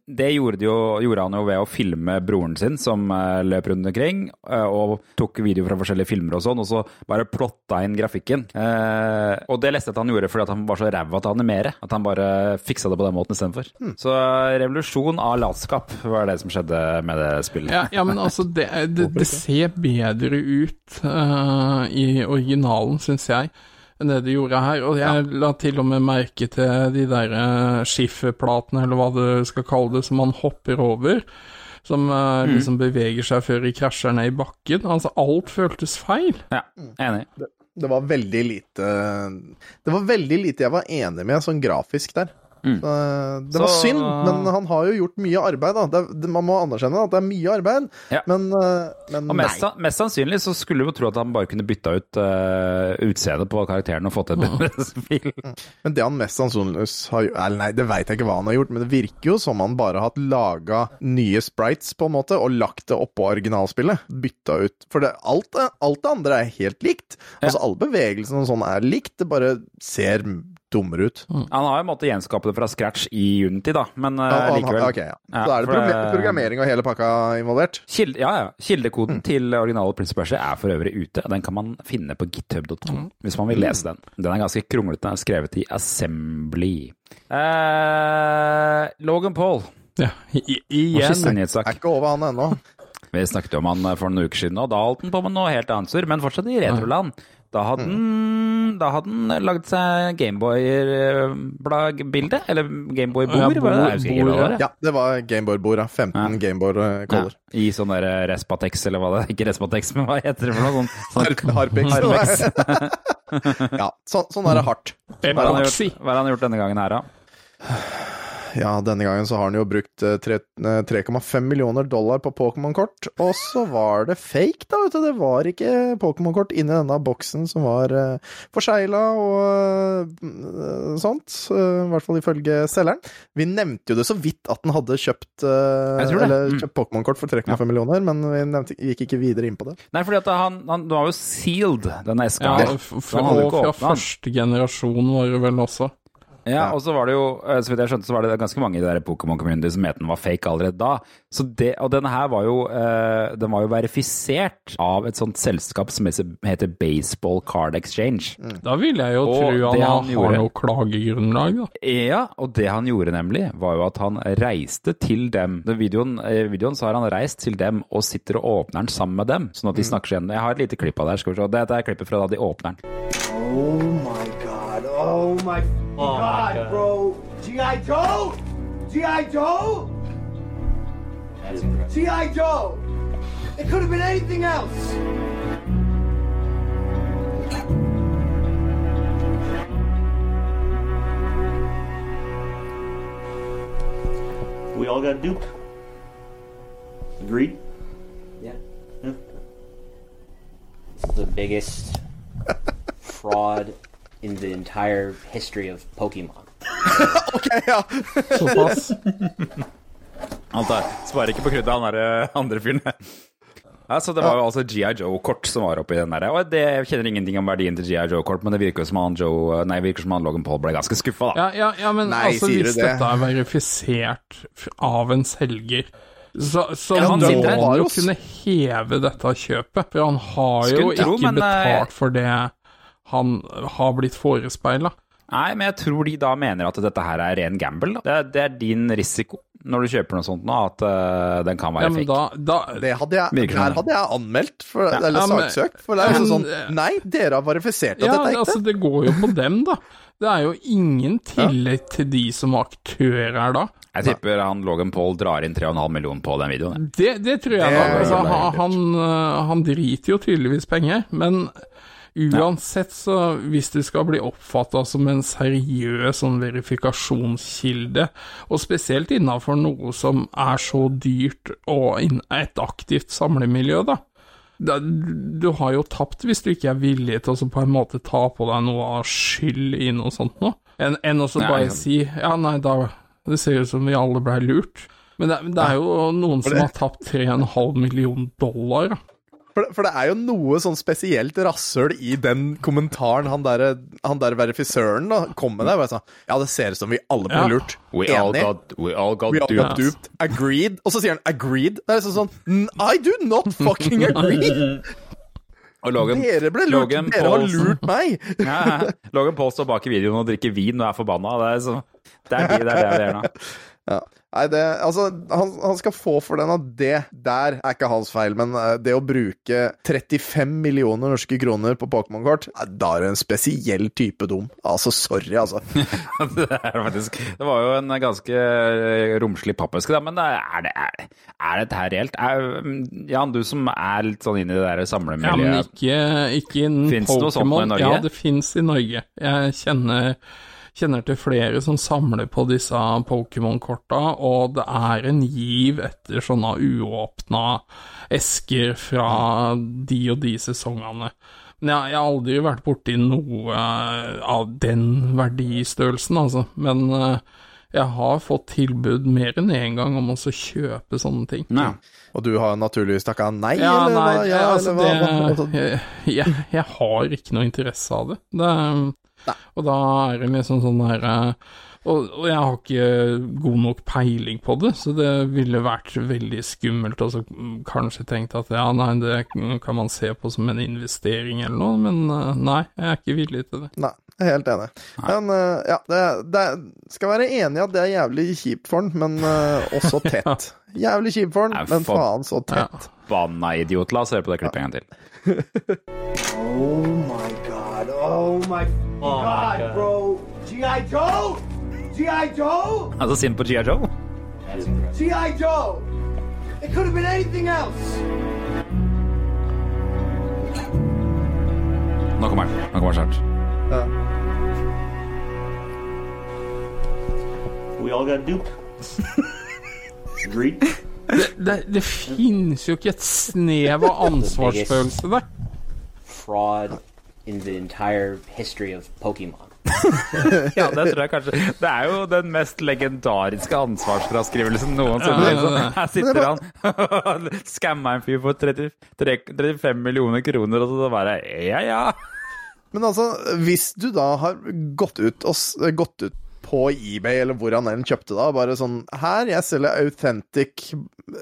det gjorde, de jo, gjorde han jo ved å filme broren sin, som løp rundt omkring, og tok video fra forskjellige filmer og sånn, og så bare plotta inn grafikken. Og det leste jeg at han gjorde fordi at han var så ræva til å animere, at han bare fiksa det på den måten istedenfor. Så eh, revolusjon av latskap var det som skjedde med det spillet. Ja, ja, men altså, det, det, det ser bedre ut uh, i originalen, syns jeg, enn det det gjorde her. Og jeg la til og med merke til de der uh, skifferplatene, eller hva du skal kalle det, som man hopper over. Som uh, liksom beveger seg før de krasjer ned i bakken. Altså, alt føltes feil. Ja, enig. Det var veldig lite Det var veldig lite jeg var enig med sånn grafisk der. Så, eh, det var Så- synd, men han har jo gjort mye arbeid, da. Det, man må anerkjenne at det er mye arbeid, Ja. men, eh, men mest, nei. mest sannsynlig så skulle jo tro at han bare kunne bytta ut uh, utseendet på karakteren og fått et bedre spill. <laughs> Men det han mest sannsynligvis har gjort nei, det veit jeg ikke hva han har gjort, men det virker jo som han bare har laga nye sprites, på en måte, og lagt det oppå originalspillet. Bytta ut For det, alt, alt det andre er helt likt. Altså, alle bevegelsene og sånn er likt, det bare ser dummere ut. Han har jo måttet gjenskape det fra scratch i Unity, da, men uh, Ja, han- likevel. ok, ja. Ja, Så er det programmering og hele pakka involvert. Kilde, ja, ja. Mm. Kildekoden til originale Prince of Persia er for øvrig ute. Den kan man finne på github.com hvis man vil lese den. Den er ganske kronglete, den skrevet i assembly. Eh, Logan Paul. Ja, i, igjen. Er, Er ikke over han ennå. Vi snakket jo om han for noen uker siden, og da holdt han på med noe helt annet surr, men fortsatt i retroland. Da hadde hadde han lagd seg Gameboy-bilde, eller Gameboy-bord, Ja. Ja, det var Gameboy-bord, ja. 15 Ja. Gameboy-color. Ja, I sånn der Respatex, eller hva det er. <laughs> Ikke Respatex, men hva heter det for noe? Sånn, sånn Harpix. Harpex. <laughs> ja, så, sånn er det hardt. Hva har han gjort denne gangen her, da? <sighs> <sighs> Ja, denne gangen så har han jo brukt eh, tre- eh, 3,5 millioner dollar på Pokémon-kort, og så var det fake, da, vet du. Det var ikke Pokémon-kort inni denne boksen som var uh, forsegla og uh, sånt. Uh, I hvert fall ifølge selgeren. Vi nevnte jo det så vidt at han hadde kjøpt, eh, Mm. kjøpt Pokémon-kort for 3,5 millioner, men vi nevnte, gikk ikke videre inn på det. Nei, fordi at han, han Du har jo sealed, denne eska. Ja, her. f- Så for, han hadde jo og ikke fra første generasjon var det vel også. Ja, og så var det jo, eh, så vidt jeg skjønte, så var det ganske mange i det der Pokémon Community som het den var fake allerede da. Så det, og denne her var jo, eh, den var jo verifisert av et sånt selskap som heter- Baseball Card Exchange. Da vil jeg jo Og tro han, han har gjorde- noe klagegrunnlag, da. Ja, og det han gjorde nemlig, var jo at han reiste til dem. I videoen, I videoen så har han reist til dem og sitter og åpner den sammen med dem, sånn at de snakker seg igjen. Jeg har et lite klipp av det her, skal vi se. Dette er klippet fra da de åpner den. Oh my Oh god. Oh my god, bro. G.I. Joe? G.I. Joe? G.I. Joe! It could have been anything else. We all got duped. Agreed? Yeah. Yeah. This is the biggest <laughs> fraud in the entire history of Pokemon. <laughs> Såpass. Han tar, sparer ikke på kruttet, han der eh, andre fyren. Ja, så Det var jo altså GI Joe-kort som var oppi den der. Og det, Jeg kjenner ingenting om verdien til GI Joe-kort, men det virker jo som han Joe, nei, virker som han Logan Paul ble ganske skuffa, da. Ja, ja, ja men Nei, altså, hvis det? dette er verifisert av en selger, så, så Ja, han må jo kunne heve dette kjøpet. For han har jo ikke tro, men, eh, betalt for det han har blitt forespeila. Nei, men jeg tror de da mener at dette her er ren gamble. Da. Det, er, det er din risiko når du kjøper noe sånt nå, at uh, den kan være Ja, men fake. da, da Det hadde jeg, her hadde jeg anmeldt, for, Ja. eller Ja, saksøkt. For det er jo sånn Nei, dere har verifisert at Ja, dette er ekte. altså, det går jo på dem, da. Det er jo ingen tillit til de som aktører her da. Jeg tipper han Logan Paul drar inn 3,5 millioner på den videoen. Det, det tror jeg Det da. Altså, han, han, øh, han driter jo tydeligvis penger, men uansett så hvis det skal bli oppfatta som en seriøs sånn verifikasjonskilde, og spesielt innafor noe som er så dyrt og et aktivt samlemiljø, da. Du har jo tapt hvis du ikke er villig til å på en måte ta på deg noe av skyld i noe sånt noe, enn en å bare si ja, nei, da Det ser ut som vi alle blei lurt. Men det, det er jo noen som har tapt 3,5 million dollar. da. For, det- for det er jo noe sånn spesielt rasshøl i den kommentaren han der, han der verifisøren da, kom med der. Sånn, ja, det ser ut som vi alle ble Ja. lurt. We all got, we all got We all got duped. Agreed. Og så sier han agreed. Det er liksom sånn "N- I do not fucking agree! <laughs> Og Logan, Dere ble lurt. Logan Dere har lurt meg! <laughs> Ja, Logan Paul står bak i videoen og drikker vin og er forbanna. Det er, så, det er de, det er det det er nå. <laughs> Ja. Nei, det, altså, han, han skal få for den at det der er ikke hans feil, men eh, det å bruke 35 millioner norske kroner på Pokémon-kort, da er det en spesiell type dum. Altså, sorry, altså. <laughs> det, er faktisk, det var jo en ganske eh, romslig pappeske, da, men er, det, er, er dette her reelt? Er, Jan, du som er litt sånn inne i det der Ja, men ikke, ikke innen Finnes det noe sånt nå i Pokémon. Norge? Ja, det fins i Norge. Jeg kjenner, kjenner til flere som samler på disse Pokémon-korta, og det er en giv etter sånne uåpna esker fra de og de sesongene. Men jeg, jeg har aldri vært borti noe eh, av den verdistørrelsen, altså. Men eh, jeg har fått tilbud mer enn én gang om å kjøpe sånne ting. Ja. Og du har naturligvis takka nei, Ja, eller nei, hva? Ja, altså eller hva? det <laughs> jeg, jeg har ikke noe interesse av det. det og da er det liksom sånn der eh, og, og jeg har ikke god nok peiling på det, så det ville vært veldig skummelt og så kanskje tenkt at ja, nei, det kan man se på som en investering eller noe, men eh, nei, jeg er ikke villig til det. Nei, jeg er helt enig. Men eh, ja, det, det skal være enig i at det er jævlig kjipt for den, men uh, også tett. <laughs> Jævlig kjipt for den, Nei, men for- faen så tett. Banna idiot. La oss høre på det klippet en gang til. <laughs> Oh my god. Oh my god, God. bro. G.I. Joe? G.I. Joe? Altså sint på G.I. Joe? G.I. Joe! It could have been anything else. Nå kommer den. Nå kommer den snart. We all got duped. Agreed? Det, det, det finnes jo ikke et snev av ansvarsfølelse der. Fraud in the entire history of Pokemon. <laughs> Ja, det tror jeg kanskje. Det er jo den mest legendariske ansvarsfraskrivelsen noensinne. Ja, liksom. ja, ja. Her sitter han og skammer en fyr for 30, 35 millioner kroner, og så bare Ja, ja. Men altså, hvis du da har gått ut, og, gått ut på eBay, eller hvor han enn kjøpte da, bare sånn Her, jeg selger authentic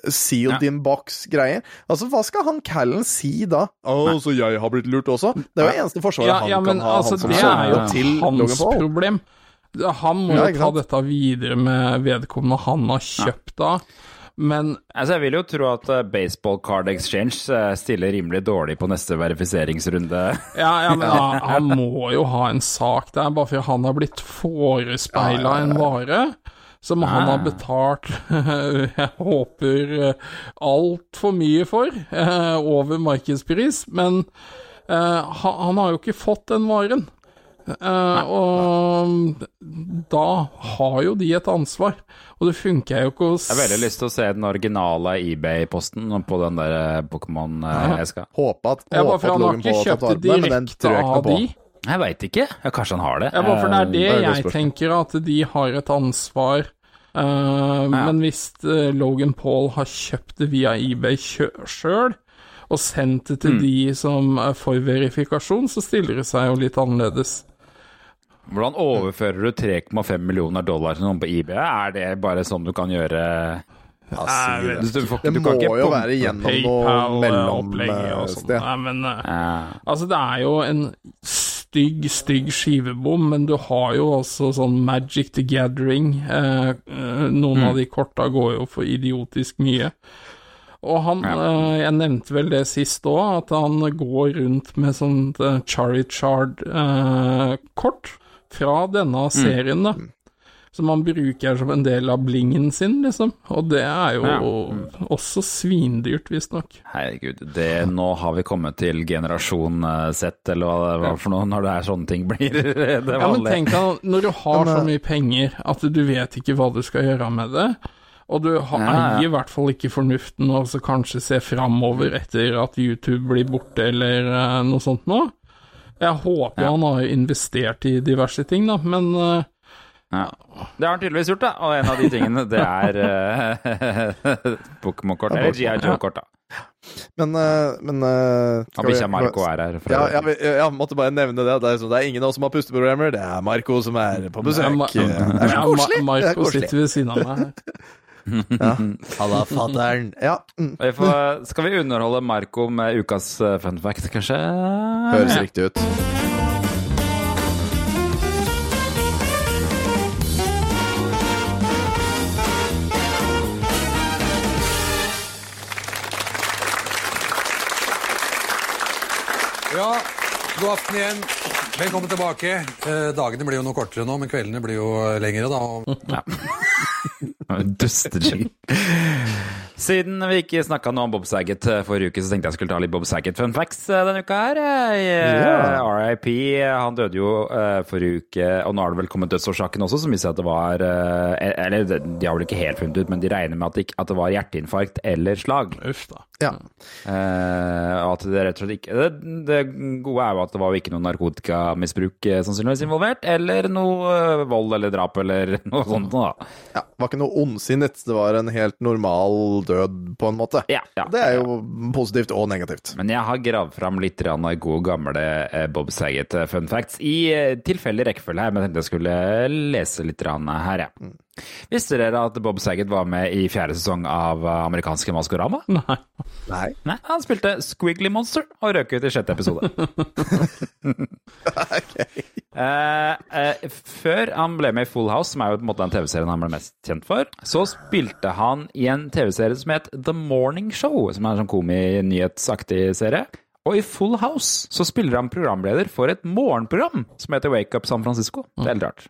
sealed Ja. in box-greier. Altså, hva skal han Callen si da? Å, så jeg har blitt lurt også? Det er jo eneste forsvaret Ja, han ja, men kan ha, altså, han som er solgte til hans Logan Paul. problem. Han må jo ta dette videre med vedkommende han har kjøpt da. Men Altså, jeg vil jo tro at eh, Baseball Card Exchange eh, stiller rimelig dårlig på neste verifiseringsrunde. <laughs> Ja, ja, men han, <laughs> han må jo ha en sak der, bare fordi han har blitt forespeila en vare som han har betalt <laughs> Jeg håper altfor mye for, eh, over markedspris, men eh, han, han har jo ikke fått den varen. Eh, og da har jo de et ansvar, og det funker jo ikke å Jeg har veldig lyst til å se den originale eBay-posten på den der eh, Pokémon-eska. Håpe at, Ja, bare håpe for at han har Logan ikke Paul har tatt kjøpt vare det på den, direkte tror jeg ikke noe på. Jeg veit ikke. Ja, kanskje han har det. Ja, bare for det er det det er jeg spørsmål. tenker, at de har et ansvar. Eh, Men hvis uh, Logan Paul har kjøpt det via eBay sjøl, og sendt det Mm. til de som er for verifikasjon, så stiller det seg jo litt annerledes. Hvordan overfører du 3,5 millioner dollar til noen på eBay? Er det bare sånn du kan gjøre Ja, du. Du, du, får- Det må jo være gjennom PayPal, noe og sånn. Nei, men eh, Ja. Altså, det er jo en stygg, stygg skivebom, men du har jo også sånn Magic the Gathering. Eh, eh, noen Mm. av de korta går jo for idiotisk mye. Og han, eh, jeg nevnte vel det sist òg, at han går rundt med sånt eh, Charichard-kort fra Mm. denne serien, da. Som han bruker som en del av blingen sin, liksom. Og det er jo Ja. også svindyrt, visstnok. Herregud, det, nå har vi kommet til generasjon eh, Z, eller hva det var for noe, når det er sånne ting blir <laughs> det Ja, men tenk deg, når du har så mye penger at du vet ikke hva du skal gjøre med det, og du har, Ja, ja. eier i hvert fall ikke fornuften og så kanskje se framover etter at YouTube blir borte eller eh, noe sånt nå. Jeg håper Ja. han har investert i diverse ting, da, men eh, Ja. Det har han tydeligvis gjort, da. Og en av de tingene, det er uh, <laughs> Pokémon-kort. Eller GI Joe-kort, da. Men, eh, men bikkja Marco er her. Ja, jeg, jeg, måtte bare nevne det. Det er, sånn, det er ingen av oss som har pusteproblemer. Det er Marco som er på besøk. ja, Ma- det er koselig. Ma- Det er Marco sitter ved siden av meg. <laughs> Ja. <laughs> Halla, fatter'n. Ja. Mm. Vi får, skal vi underholde Marco med ukas eh, fun fact, kanskje? Høres riktig ut. Ja, god aften igjen. Velkommen tilbake. Eh, dagene blir jo noe kortere nå, men kveldene blir jo lengre, da. <laughs> Dustejing. Siden vi ikke snakka noe om Bob Saget eh, forrige uke, så tenkte jeg skulle ta litt Bob Saget fun facts eh, denne uka her. Yeah. RIP. Han døde jo eh, forrige uke, og nå har det vel kommet dødsårsaken også, som viser at det var eh, Eller de har vel ikke helt funnet ut, men de regner med at det, var hjerteinfarkt eller slag. Uff da. Ja. Eh, og at det rett og slett ikke det, det gode er jo at det var jo ikke noe narkotikamisbruk eh, sannsynligvis involvert, eller noe eh, vold eller drap eller <laughs> noe sånt. Da. ja. Det var ikke noe ondsinnet, det var en helt normal død, på en måte. Ja, ja. Det er jo positivt og negativt. Men jeg har gravd fram litt rann av gode, gamle eh, Bob Saget eh, fun facts i eh, tilfeldig rekkefølge her, men jeg tenkte jeg skulle lese litt rann her, jeg. Visste dere at Bob Saget var med i fjerde sesong av amerikanske Maskorama? <laughs> Nei. Nei. Nei, han spilte Squiggly Monster og røk ut i sjette episode. <laughs> <laughs> Eh, eh, før han ble med i Full House, som er jo på en måte den TV-serien han ble mest kjent for, så spilte han i en TV-serie som het The Morning Show, som er en sånn komi-nyhetsaktig serie. Og i Full House så spiller han programleder for et morgenprogram som heter Wake Up San Francisco. Det er helt rart.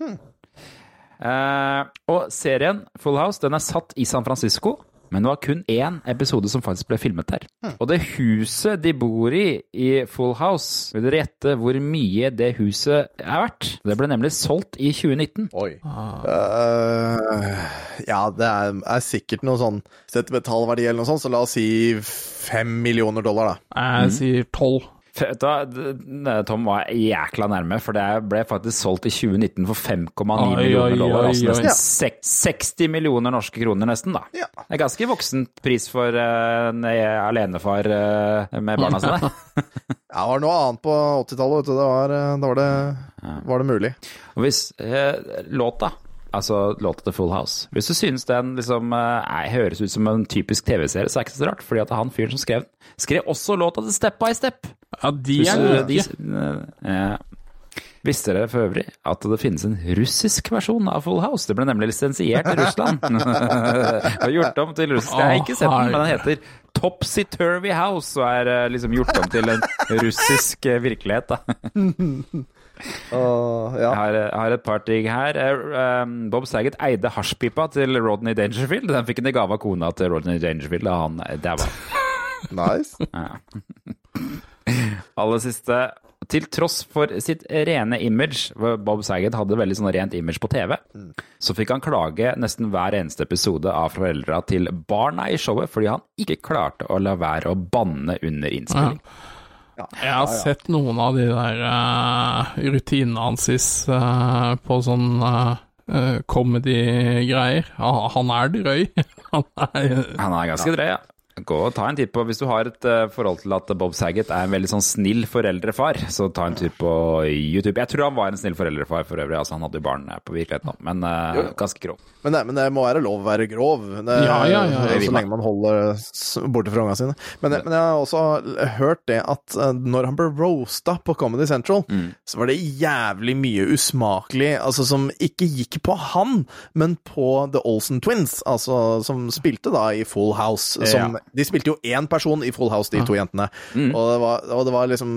Eh, og serien Full House den er satt i San Francisco, men det var kun én episode som faktisk ble filmet der. Og det huset de bor i i Full House, vil dere gjette hvor mye det huset er verdt? Det ble nemlig solgt i 2019. Oi. Eh, ja, det er, er sikkert noe sånn sentimentalverdi eller noe sånt, så la oss si fem millioner dollar, da. Jeg sier tolv. Tom var jækla nærme, for det ble faktisk solgt i 2019 for 5,9 millioner dollar. oi, Altså oi. nesten ja. 60 millioner norske kroner, nesten, da. Ja. Det er ganske voksen pris for eh, en alenefar eh, med barna sine. <laughs> Ja, det var noe annet på 80-tallet, vet du. Da var, eh, da var det, var det mulig. Og hvis eh, låta, altså låta til Full House Hvis du synes den liksom eh, er, høres ut som en typisk TV-serie, så er det ikke så rart, fordi at han fyren som skrev den, skrev også låta til Step by Step. Ja, de er like. de- eh. Visste dere for øvrig at det finnes en russisk versjon av Full House? Det ble nemlig lisensiert i Russland. <laughs> <laughs> og gjort om til russisk. Jeg har ikke sett den, men den heter Topsy Turvy House og er eh, liksom gjort om til en <laughs> russisk eh, virkelighet. da. Åh, ja. Jeg har, jeg har et par ting her. Eh, um, Bob Saget eide hasjpipa til Rodney Dangerfield. Den fikk han i gave av kona til Rodney Dangerfield da han eh, daua. <laughs> Nice. Ja. Aller siste. Til tross for sitt rene image, Bob Saget hadde veldig sånn rent image på TV, så fikk han klage nesten hver eneste episode av foreldra til barna i showet fordi han ikke klarte å la være å banne under innspilling. Jeg har sett noen av de der uh, rutinene hans uh, på sånn uh, comedy-greier. Han, han er drøy. <laughs> han er Han er ganske drøy, ja. Gå og ta en titt på, Hvis du har et eh, forhold til at Bob Saget er en veldig sånn snill foreldrefar, så ta en tur på YouTube. Jeg tror han var en snill foreldrefar for øvrig, altså han hadde jo barn eh, på virkeligheten òg, men jo. ganske grov. Men det, men det må være lov å være grov. Det, Ja, ja, ja, ja. Så lenge man holder borte fra ungene sine. Men, men jeg har også hørt det at når han ble roasta på Comedy Central, så var det jævlig mye usmakelig, altså som ikke gikk på han, men på The Olsen Twins, altså som spilte da i Full House. Som, De spilte jo én person i Full House, de to jentene. Og, det var, og det var liksom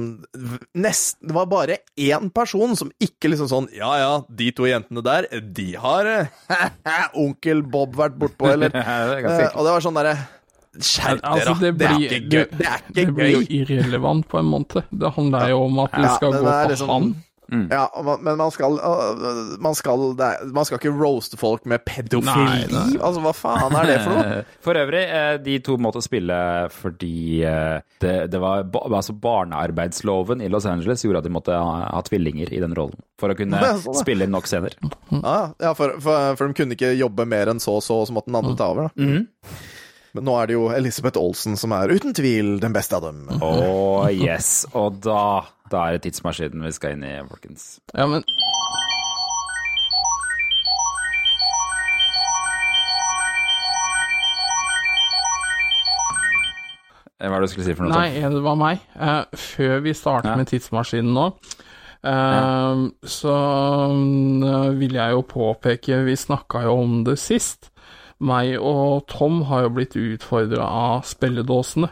nest, Det var bare én person som ikke liksom sånn Ja ja, de to jentene der, de har eh, <laughs> onkel Bob vært bortpå, <laughs> eller Det er Eh, Og det var sånn derre Skjerp dere, Altså, det, er ikke gøy! Det det blir jo irrelevant på en måte. Det handler jo om at vi skal ja, gå på liksom- han. Ja, men man skal øh, Man skal, man skal ikke roaste folk med pedofili! Nei, nei. Altså, hva faen er det for noe? <laughs> For øvrig, eh, de to måtte spille fordi eh, det, det var altså barnearbeidsloven i Los Angeles gjorde at de måtte ha, ha tvillinger i den rollen. For å kunne <laughs> Ja, sånn, spille inn nok scener. Ja, ja for, for, for de kunne ikke jobbe mer enn så og så, så måtte den andre ta over, da. Men nå er det jo Elisabeth Olsen som er uten tvil den beste av dem. Å yes. Og da, da er det tidsmaskinen vi skal inn i, folkens. Ja, men Hva er det du skulle si for noe? Nei, Tom? det var meg. Uh, før vi starter Ja. med tidsmaskinen nå, eh, så eh, vil jeg jo påpeke Vi snakka jo om det sist. Meg og Tom har jo blitt utfordra av spilledåsene.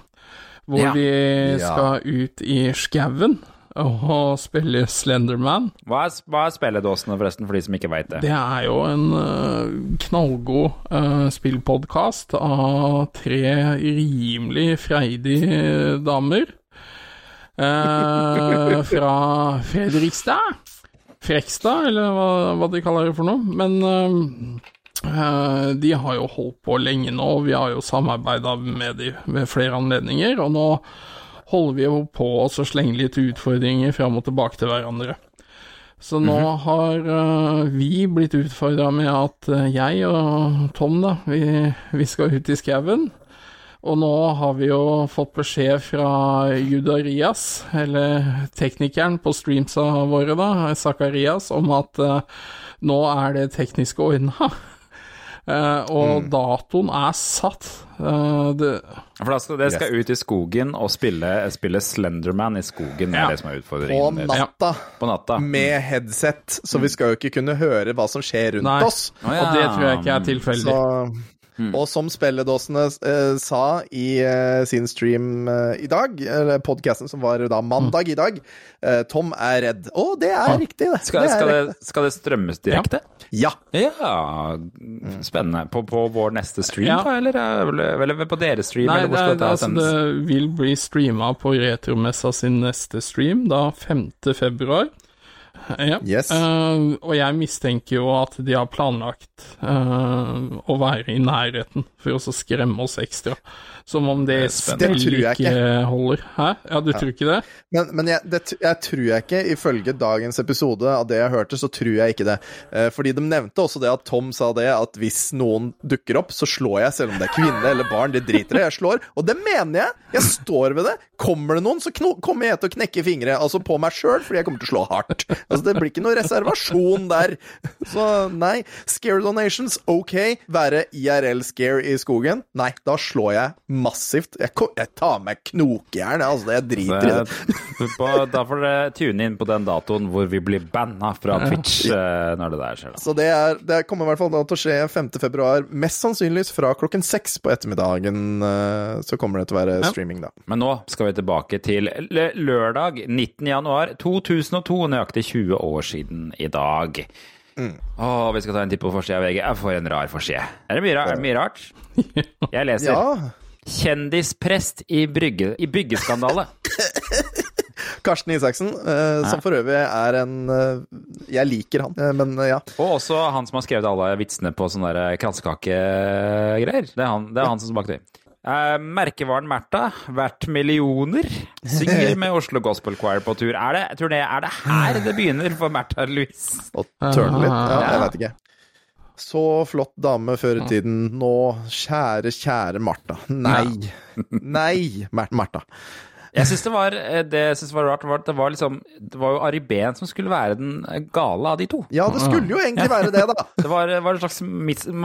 Hvor Ja. vi Ja. skal ut i skauen og spille Slenderman. Hva er, hva er spilledåsene, forresten, for de som ikke veit det? Det er jo en uh, knallgod uh, spillpodkast av tre rimelig freidige damer. Uh, <laughs> fra Fredrikstad. Frekstad, eller hva, hva de kaller det for noe. Men eh, de har jo holdt på lenge nå, og vi har jo samarbeida med de ved flere anledninger. Og nå holder vi jo på å slenge litt utfordringer fram og tilbake til hverandre. Så nå har eh, vi blitt utfordra med at eh, jeg og Tom, da, vi, vi skal ut i skauen. Og nå har vi jo fått beskjed fra Judarias, eller teknikeren på streamsa våre, da, Zakarias, om at uh, nå er det tekniske ordna. <laughs> Eh, og datoen er satt. Eh, det, For da skal, det skal ut i skogen og spille, spille Slenderman i skogen, Ja. er det som er utfordringen. På natta. På natta. Med headset, så vi skal jo ikke kunne høre hva som skjer rundt Nei, oss. Å, ja. og det tror jeg ikke er tilfeldig. Så, Og som spilledåsene eh, sa i eh, sin stream eh, i dag, eller podkasten som var da mandag i dag, eh, Tom er redd. Å, det er riktig, det. Skal, det er skal, riktig. det, skal det strømmes direkte? Ja. Ja, spennende. På, på vår neste stream, Ja. da, eller, eller, eller på deres stream? Nei, det, er, altså, det vil bli streama på Retromessa sin neste stream, da 5. februar. Ja. <laughs> Yes. Uh, og jeg mistenker jo at de har planlagt uh, å være i nærheten for å skremme oss ekstra. Som om det Det spillet ikke holder. Hæ? Ja, du tror ikke det? Men, men jeg, det, jeg tror jeg ikke, ifølge dagens episode av det jeg hørte, så tror jeg ikke det. Eh, fordi de nevnte også det at Tom sa det, at hvis noen dukker opp, så slår jeg, selv om det er kvinne eller barn, det driter jeg, jeg slår. Og det mener jeg! Jeg står ved det. Kommer det noen, så kommer jeg til å knekke fingre, altså på meg sjøl, fordi jeg kommer til å slå hardt. Altså, det blir ikke noe reservasjon der. Så nei. Scare donations, ok. Være IRL-scare i skogen? Nei, da slår jeg massivt. Jeg, jeg tar meg knokjern, altså. Jeg driter i det. På, da får dere tune inn på den datoen hvor vi blir banna fra Twitch ja. når det der skjer. Da. Så det, er, det kommer i hvert fall til å skje 5. februar, mest sannsynligvis fra klokken seks på ettermiddagen. eh, Så kommer det til å være streaming, da. Men nå skal vi tilbake til lørdag 19. januar 2002, nøyaktig 20 år siden i dag. Åh, vi skal ta en titt på forsida av VG. Får en rar forside. Er det mye, ra- er det mye rart? <laughs> Jeg leser. Ja. Kjendisprest i, brygge, i byggeskandale. <laughs> Karsten Isaksen, eh, som for øvrig er en eh, Jeg liker han, eh, men eh, ja. Og også han som har skrevet alle vitsene på sånne der kransekakegreier. Det er han, det er han som står bak det. Eh, merkevaren Märtha, verdt millioner, synger med Oslo Gospel Choir på tur. Er det, jeg tror det, er det her det begynner for Märtha Louise? Og tørne litt. Ja, jeg vet ikke. Så flott dame før i tiden. Nå, kjære, kjære Martha. Nei. <laughs> Nei, Mar- Martha. Jeg syns det var eh, det synes var rart, var det var liksom Det var jo Ari Behn som skulle være den gale av de to. Ja, det skulle jo egentlig være det, da. <laughs> Det var, var, en slags,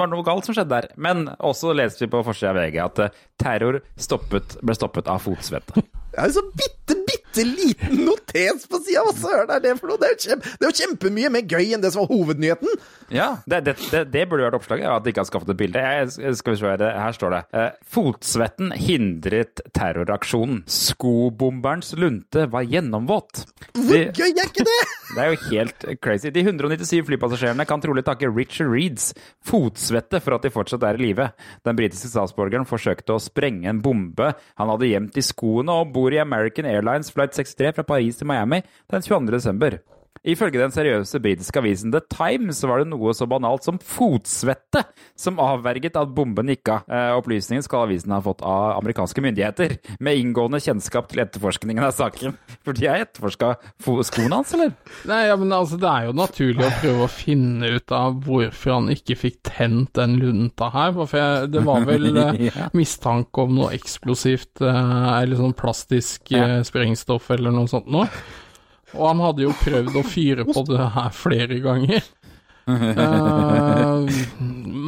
var noe galt som skjedde der. Men også leste vi på forsida av VG at eh, terror stoppet, ble stoppet av fotsvette. Det er jo så bitte, bitte liten notes på sida! Hva søren er det for noe? Det er, jo kjempe, det er jo kjempemye mer gøy enn det som var hovednyheten! Ja, det, det, det, det burde vært oppslaget, at de ikke har skaffet et bilde. Jeg, skal vi se, her, her står det. Eh, fotsvetten hindret terroraksjonen. Skobomberens lunte var gjennomvåt. Hvor De, gøy er ikke det?! <laughs> det er jo helt crazy. De 197 flypassasjerene kan trolig takke Richard Reeds fotsvette for at de fortsatt er i live. Den britiske statsborgeren forsøkte å sprenge en bombe han hadde gjemt i skoene, og bor i American Airlines flight 63 fra Paris til Miami den 22. Ifølge den seriøse britiske avisen The Times var det noe så banalt som fotsvette som avverget at bomben gikk av. Eh, opplysningen skal avisen ha fått av amerikanske myndigheter, med inngående kjennskap til etterforskningen av saken. For de har etterforska skoene hans, eller? Nei, ja, men altså, det er jo naturlig å prøve å finne ut av hvorfor han ikke fikk tent den lunta her. For jeg, det var vel <laughs> eh, Ja. mistanke om noe eksplosivt, eh, eller sånn plastisk ja. sprengstoff eller noe sånt noe. Og han hadde jo prøvd å fyre på det her flere ganger. Eh,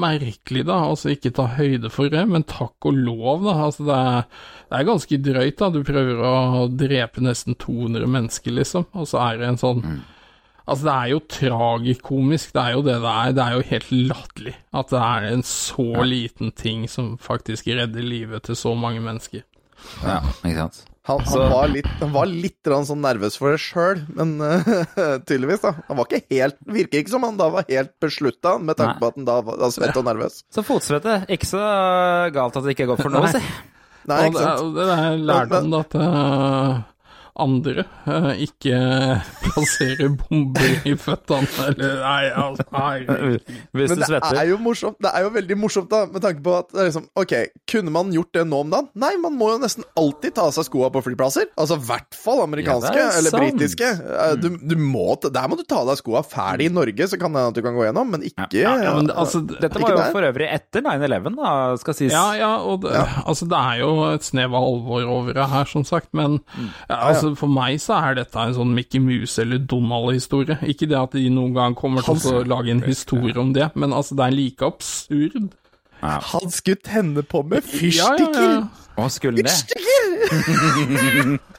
merkelig, da. Altså ikke ta høyde for det, men takk og lov, da. Altså det er, det er ganske drøyt, da. Du prøver å drepe nesten 200 mennesker, liksom, og så er det en sånn Altså, det er jo tragikomisk, det er jo det det er. Det er jo helt latterlig at det er en så liten ting som faktisk redder livet til så mange mennesker. Ja, ikke sant. Han, han, var litt, han var litt sånn nervøs for det sjøl, men uh, <laughs> tydeligvis, da. Han var ikke helt Virker ikke som han da var helt beslutta, med tanke på at han da var da svett og nervøs. Så fotsvette, ikke så galt at det ikke er godt for noe, si. Nei, ikke sant? Og det er lærdom da, at eh, andre eh, ikke plasserer bomber i føttene, eller Nei, altså. Hvis Men det svetter. er jo morsomt. Det er jo veldig morsomt, da, med tanke på at det er liksom Ok, kunne man gjort det nå om dagen? Nei, man må jo nesten alltid ta av seg skoa på flyplasser. Altså i hvert fall amerikanske, Ja, er eller britiske. Eh, Du, du må, der må du ta av deg skoa ferdig i Norge, så kan det hende at du kan gå gjennom, men ikke Ja, men altså, Dette Ikke var jo der. for øvrig etter 9-11, da, skal sies. Ja, ja, og det, altså, det er jo et snev av alvor over det her, som sagt, men ja, altså, for meg så er dette en sånn Mickey Mouse eller Donald-historie. Ikke det at de noen gang kommer til å lage en historie om det, men altså, det er like absurd. Han skulle tenne på med Ja, ja, fyrstikker! ja. Å, skulle det? Fyrstikker! <laughs>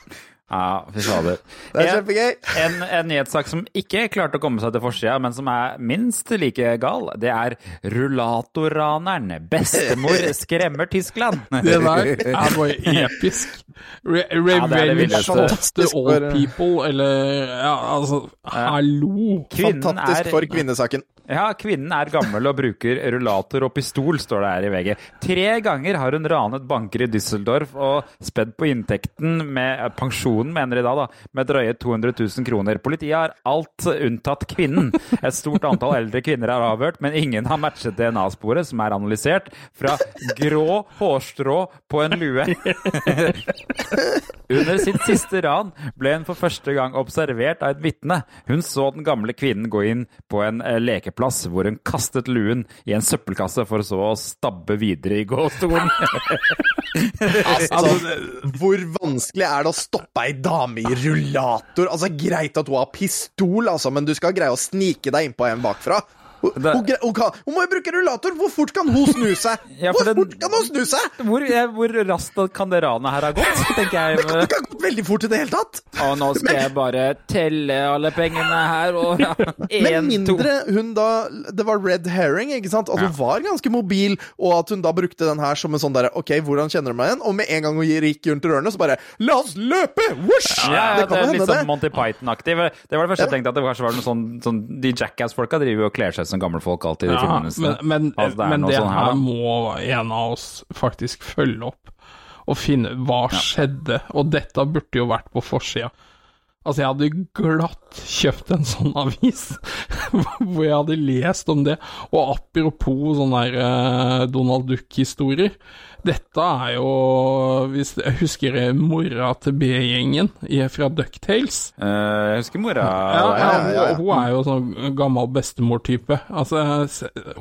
Ja, fy fader. Det er En- kjempegøy. En, en nyhetssak som ikke klarte å komme seg til forsida, men som er minst like gal, det er rullatorraneren. Bestemor <laughs> skremmer Tyskland. Det der er bare episk. Re Revenge the Fantastisk old people, eller Ja, altså, hallo. Kvinnen Fantastisk er- for kvinnesaken. Ja, kvinnen er gammel og bruker rullator og pistol, står det her i VG. Tre ganger har hun ranet banker i Düsseldorf og spedd på inntekten med eh, pensjonen, mener de da, da, med drøye 200 000 kroner. Politiet har alt unntatt kvinnen. Et stort antall eldre kvinner er avhørt, men ingen har matchet DNA-sporet, som er analysert, fra grå hårstrå på en lue. <laughs> Under sitt siste ran ble hun for første gang observert av et vitne. Hun så den gamle kvinnen gå inn på en eh, lekeplass hvor hun kastet luen i en søppelkasse for så å stabbe videre i gåstolen. <laughs> Altså, hvor vanskelig er det å stoppe ei dame i rullator? Altså, Greit at hun har pistol, altså, men du skal greie å snike deg innpå en bakfra. Hun, Det- hun, hun, kan, hun må jo bruke rullator! Hvor fort kan hun snu seg? <laughs> Ja, Hvor den- fort kan hun snu seg? Hvor, eh, hvor raskt kan det ranet her ha gått, tenker jeg. Det kan ha gått veldig fort i det hele tatt! Og nå skal jeg bare telle alle pengene her, og <laughs> ja, Med <laughs> en, to mindre hun da Det var red herring, ikke sant? At hun var ganske mobil, og at hun da brukte den her som en sånn derre OK, hvordan kjenner du meg igjen? Og med en gang hun gikk rundt rørene, så bare La oss løpe! Whoosh! Ja, det kan det er litt sånn. Monty Python-aktig. Det var det første jeg tenkte, at det kanskje var noe sånn, sånn De Jackass-folka driver jo og kler seg som gamle folk alltid i Ja, filmene sine. men, men, Altså, det men det her, her må en av oss faktisk følge opp og finne hva skjedde, og dette burde jo vært på forsida. Altså, jeg hadde glatt kjøpt en sånn avis <laughs> hvor jeg hadde lest om det. Og apropos sånne der eh, Donald Duck-historier. Dette er jo hvis Jeg husker mora til B-gjengen fra Ducktales. Eh, jeg husker mora Ja, ja, ja, ja. Hun, hun er jo sånn gammel bestemor-type. Altså,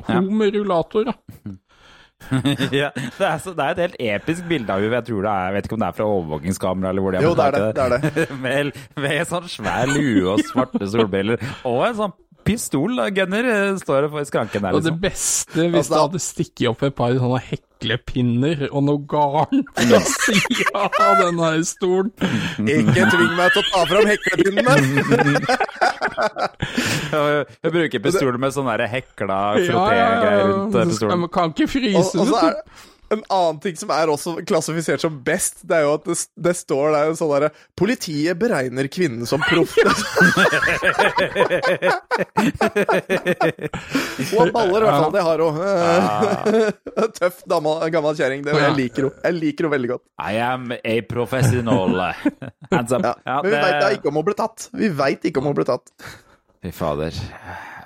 hun med rullator, da. <laughs> <laughs> ja, det, er så, det er et helt episk bilde av henne. Jeg tror det er, jeg vet ikke om det er fra overvåkingskamera eller hvor de har Jo, det er det, det <laughs> er med, med sånn svær lue og svarte solbriller. Og en sånn pistolgunner eh, står det for skranken der, Og det liksom. beste hvis Altså- det hadde stikket opp et par sånne heklepinner og noe garn fra sida av denne stolen. Ikke tving meg til å ta fram heklepinnene! <laughs> Jeg bruker pistol med sånn hekla Ja, rundt pistolen. Ja, ja. rundt eh, kan ikke fryse det. En annen ting som er også klassifisert som best, det er jo at det, det står der sånn derre Politiet beregner kvinnen som proff. <laughs> Hun har baller, i hvert fall. Det har hun. <laughs> Tøff dama- gammel kjerring. Jeg liker henne. Jeg liker henne veldig godt. I am a professional. Ja. Men vi veit ikke om hun ble tatt. Vi veit ikke om hun ble tatt. Fy fader.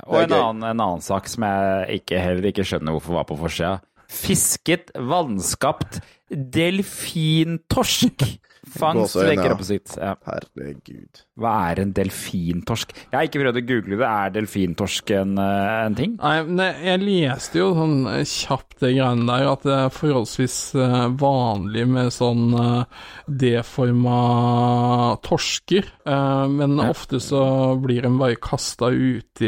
Og en annen, en annen sak som jeg ikke, heller ikke skjønner hvorfor var på forsida. Fisket vanskapt delfintorsk. Fangst vekker opp oppsikt. Ja. Herregud. Hva er en delfintorsk? Jeg har ikke prøvd å google det. Er delfintorsk en, eh, en ting? Nei, men jeg- leste jo sånn kjapt det greiene der, at det er forholdsvis eh, vanlig med sånn eh, deforma torsker, men ofte så blir de bare kasta ut,